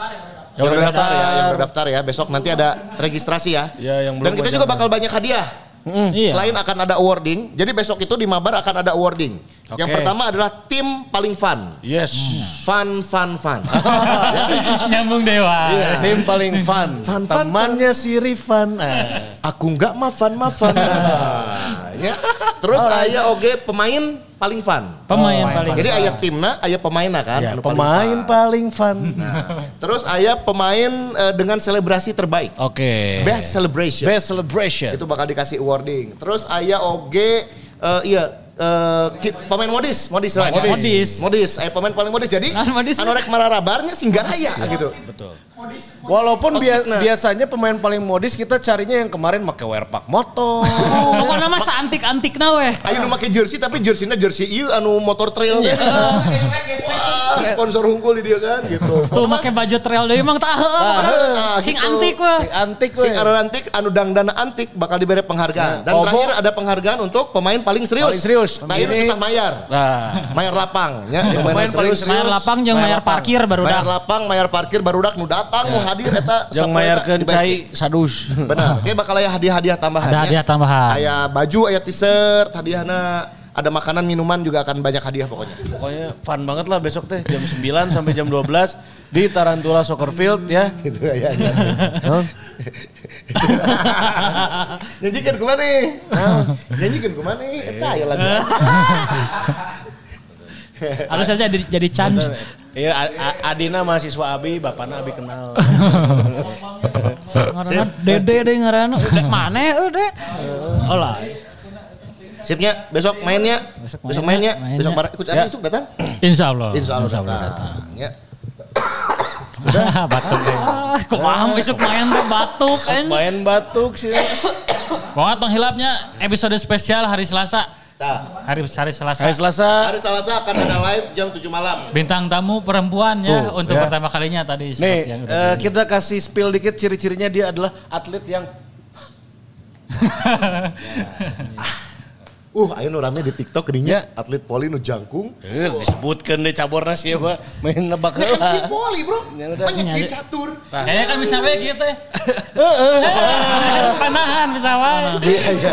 Yang udah daftar ya, yang udah daftar ya. Besok nanti ada registrasi ya. Ya, yang belum Dan kita juga bakal banyak hadiah. Iya. Selain akan ada awarding, jadi besok itu di Mabar akan ada awarding. Yang Oke. pertama adalah tim paling fun. Yes. Fun, fun, fun. ya. Nyambung dewa. Tim paling fun. Fun, fun, Temannya si Rifan. Ah. Aku nggak mafan mafan. Nah, ya. Terus aya oge pemain paling fun. Pemain paling. Jadi aya timna, aya pemainna kan. Ya, anu paling pemain fun. paling fun. Terus aya pemain eh, dengan selebrasi terbaik. Oke. Best celebration. Best celebration. Itu bakal dikasih awarding. Terus aya oge eh, iya eh, ki- pemain modis, modis lah. ya. Modis. Modis, aya pemain paling modis. Jadi Ah, modis. anu rek mararabarnya Singgaraya gitu. Betul. Walaupun bia- Outfitnya. biasanya pemain paling modis kita carinya yang kemarin pakai wearpack motor. Pokoknya mah seantik-antik na weh. Ayo nu make jersey tapi jersey-na jersey ieu anu motor trail. Wah, sponsor hungkul di dia kan gitu. Tuh make baju trail deui emang tah heueuh. Ah, Sing gitu. antik weh. Si antik Sing we. anu antik, anu dangdana antik bakal diberi penghargaan. Dan Obo. terakhir ada penghargaan untuk pemain paling serius. Paling serius. Nah ini kita mayar. Nah, Mayar lapang. Ya, Pemain pemain paling serius. Mayar lapang jeung mayar parkir baru Mayar lapang, mayar parkir barudak nu datang nu hadir eta yang mayarkeun cai sadus. Benar. Oke bakal aya hadiah-hadiah tambahan. Ada ya. hadiah tambahan. Aya baju, aya t-shirt, hadiahna ada makanan, minuman juga akan banyak hadiah pokoknya. Pokoknya fun banget lah besok teh jam 9 sampai jam 12 di Tarantula Soccer Field ya. Gitu ya. ya. Hah? Nyanyikan ke mana nih? Nyanyikan ke mana nih? Eta ya lagu. Harus saja jadi, jadi chance. Iya, Adina mahasiswa Abi, bapakna Abi kenal. Dede deh ngaranna. Dek mana euy dek? Olah. Sipnya besok mainnya. Besok Besok, mainnya. Besok bareng ikut Ya. besok datang. Insya Allah. Insya Allah Insya Allah datang. Ya. Batuk deh. Ah, kumaha besok main teh batuk anjing. Main batuk sih. Pokoknya tong hilapnya episode spesial hari Selasa. Nah, Hari hari Selasa. Hari Selasa. hari Selasa akan ada live jam 7 malam. Bintang tamu perempuan ya Tuh, untuk ya. pertama kalinya tadi Nih, seperti yang udah eh, di- kita kasih spill dikit ciri-cirinya dia adalah atlet yang Uh, ayo nu rame di TikTok gedinya atlet poli nu jangkung. eh, disebutkan deh caborna siapa main nebak heula. di poli, Bro. Ya. Banyak di catur. Kayaknya kan bisa wae gitu ya. Panahan bisa wae. Iya, iya.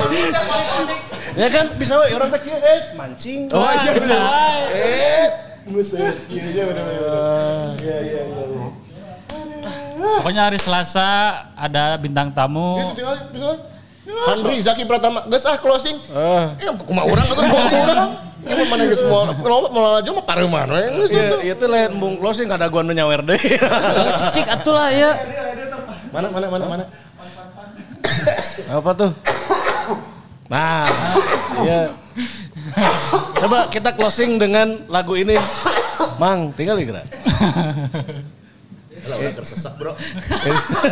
Ya kan bisa we orang teh kieu, eh mancing. Oh, iya bisa wae. Eh, musuh. Iya, iya benar benar. Iya, iya, iya. Pokoknya hari Selasa ada bintang tamu. Itu tinggal, tinggal. Henry Zaki Pratama, geus ah closing. Eh, kumaha urang atuh closing urang. Ini mah mana geus moal moal aja mah pareman we. Geus Iya, itu. itu lain embung closing kada gua nu nyawer deui. Cik cik atuh lah ya. Mana mana mana mana. Apa tuh? Nah, iya. Coba kita closing dengan lagu ini. Mang, tinggal di gerak. Lah udah tersesak, Bro.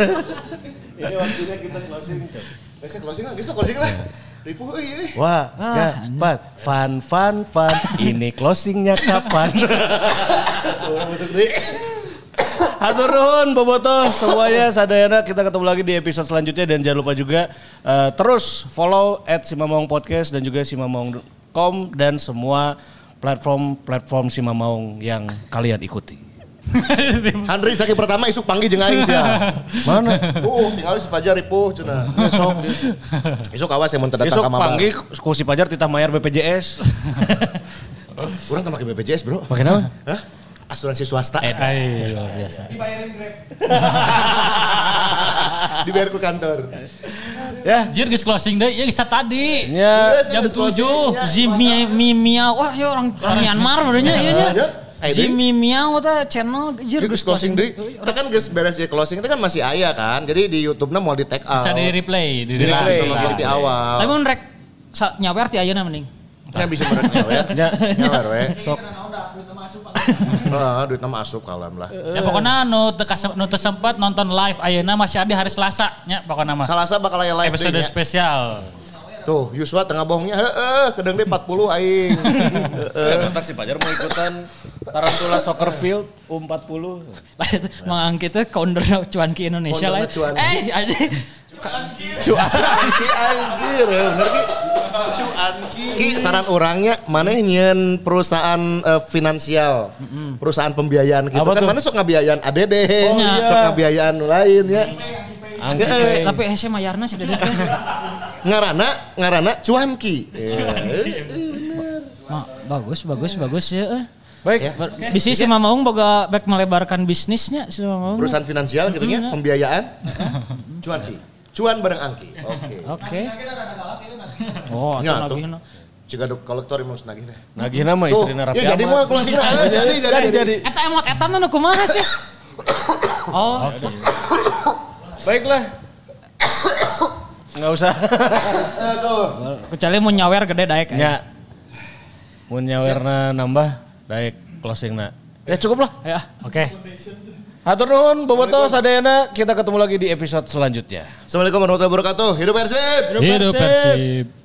Ini waktunya kita closing. Closing lah, geus closing lah. Ripuh euy euy. Wah, ya, empat. Fun, fun, fun. Ini closingnya kapan? Hatur nuhun Boboto semuanya sadayana kita ketemu lagi di episode selanjutnya dan jangan lupa juga eh, terus follow at Simamaung Podcast dan juga simamaung.com dan semua platform-platform Simamaung yang kalian ikuti. Henry Zaki Pratama isuk panggil jeung aing sia. Mana? Uh, tinggal si Fajar ripuh cenah. Besok Isuk awas yang mun datang ka Mabar. panggil ku si Pajar titah mayar BPJS. Urang teu make BPJS, Bro. Pakai naon? Hah? Asuransi swasta. Ay, luar biasa. Dibayar ku kantor. Ya. Jir geus closing deh, ya geus tadi. Ya. Geus, Jam 7. ya. Zimi Mimia wah ya orang Myanmar barunya ieu nya. Ya, Zimi Miao teh channel jir Jadi geus closing deui. Kita kan geus beres ya closing itu kan masih aya kan. Jadi di YouTube-na mau di take out. Bisa di replay, di Di replay. bisa nonton di awal. Tapi mun rek nyawer ti ayeuna mending. Nya bisa mereknya ya. Ya. Nyawer we. Sok. Heeh, duitna mah asup kalam lah. Ya pokoknya nu nu sempat nonton live ayeuna masih ada hari Selasa nya pokoknya mah. Salasa bakal aya live Episode nya. spesial. Tuh, Yuswa tengah bohongnya, heeh, kedeng deh 40 aing. Eh, bentar si Pajar mau ikutan Tarantula Soccer Field U40. Lah itu mangangki teh kounder cuanki Indonesia lah. Cuanki. Eh anjing. Cuanki anjir, bener ki. Cuanki. Ki saran orangnya maneh nyeun perusahaan eh, finansial, perusahaan pembiayaan gitu Apa kan mana sok ngabiayaan ADD, Oh, iya. sok ngabiayaan nu lain ya. Angki Eh, Tapi hese mayarna si Dedet teh. ngarana ngarana cuanki. Ma, bagus, bagus, bagus ya. Eh. Baik. Ber- Bisnis si Mamaung boga baik melebarkan bisnisnya si Mamaung. Perusahaan finansial gitu ya, pembiayaan. Cuanki. Cuan bareng angki. Oke. Oke. Oh, Ya, nagihna. Jika ada kolektor yang mau nagih teh. Nagih nama istri Raffi ya jadi mau closing nah. Jadi Jadi jadi. Eta emot eta mah nu kumaha sih? Oh, Baiklah. Nggak usah. kecuali mau nyawer gede daek. eh. Nya. Mun nyawerna nambah daek closing na. Ya cukup lah. Ya. Oke. Hatur nuhun boboto sadayana kita ketemu lagi di episode selanjutnya. Assalamualaikum warahmatullahi wabarakatuh. Hidup Persib. Hidup Persib.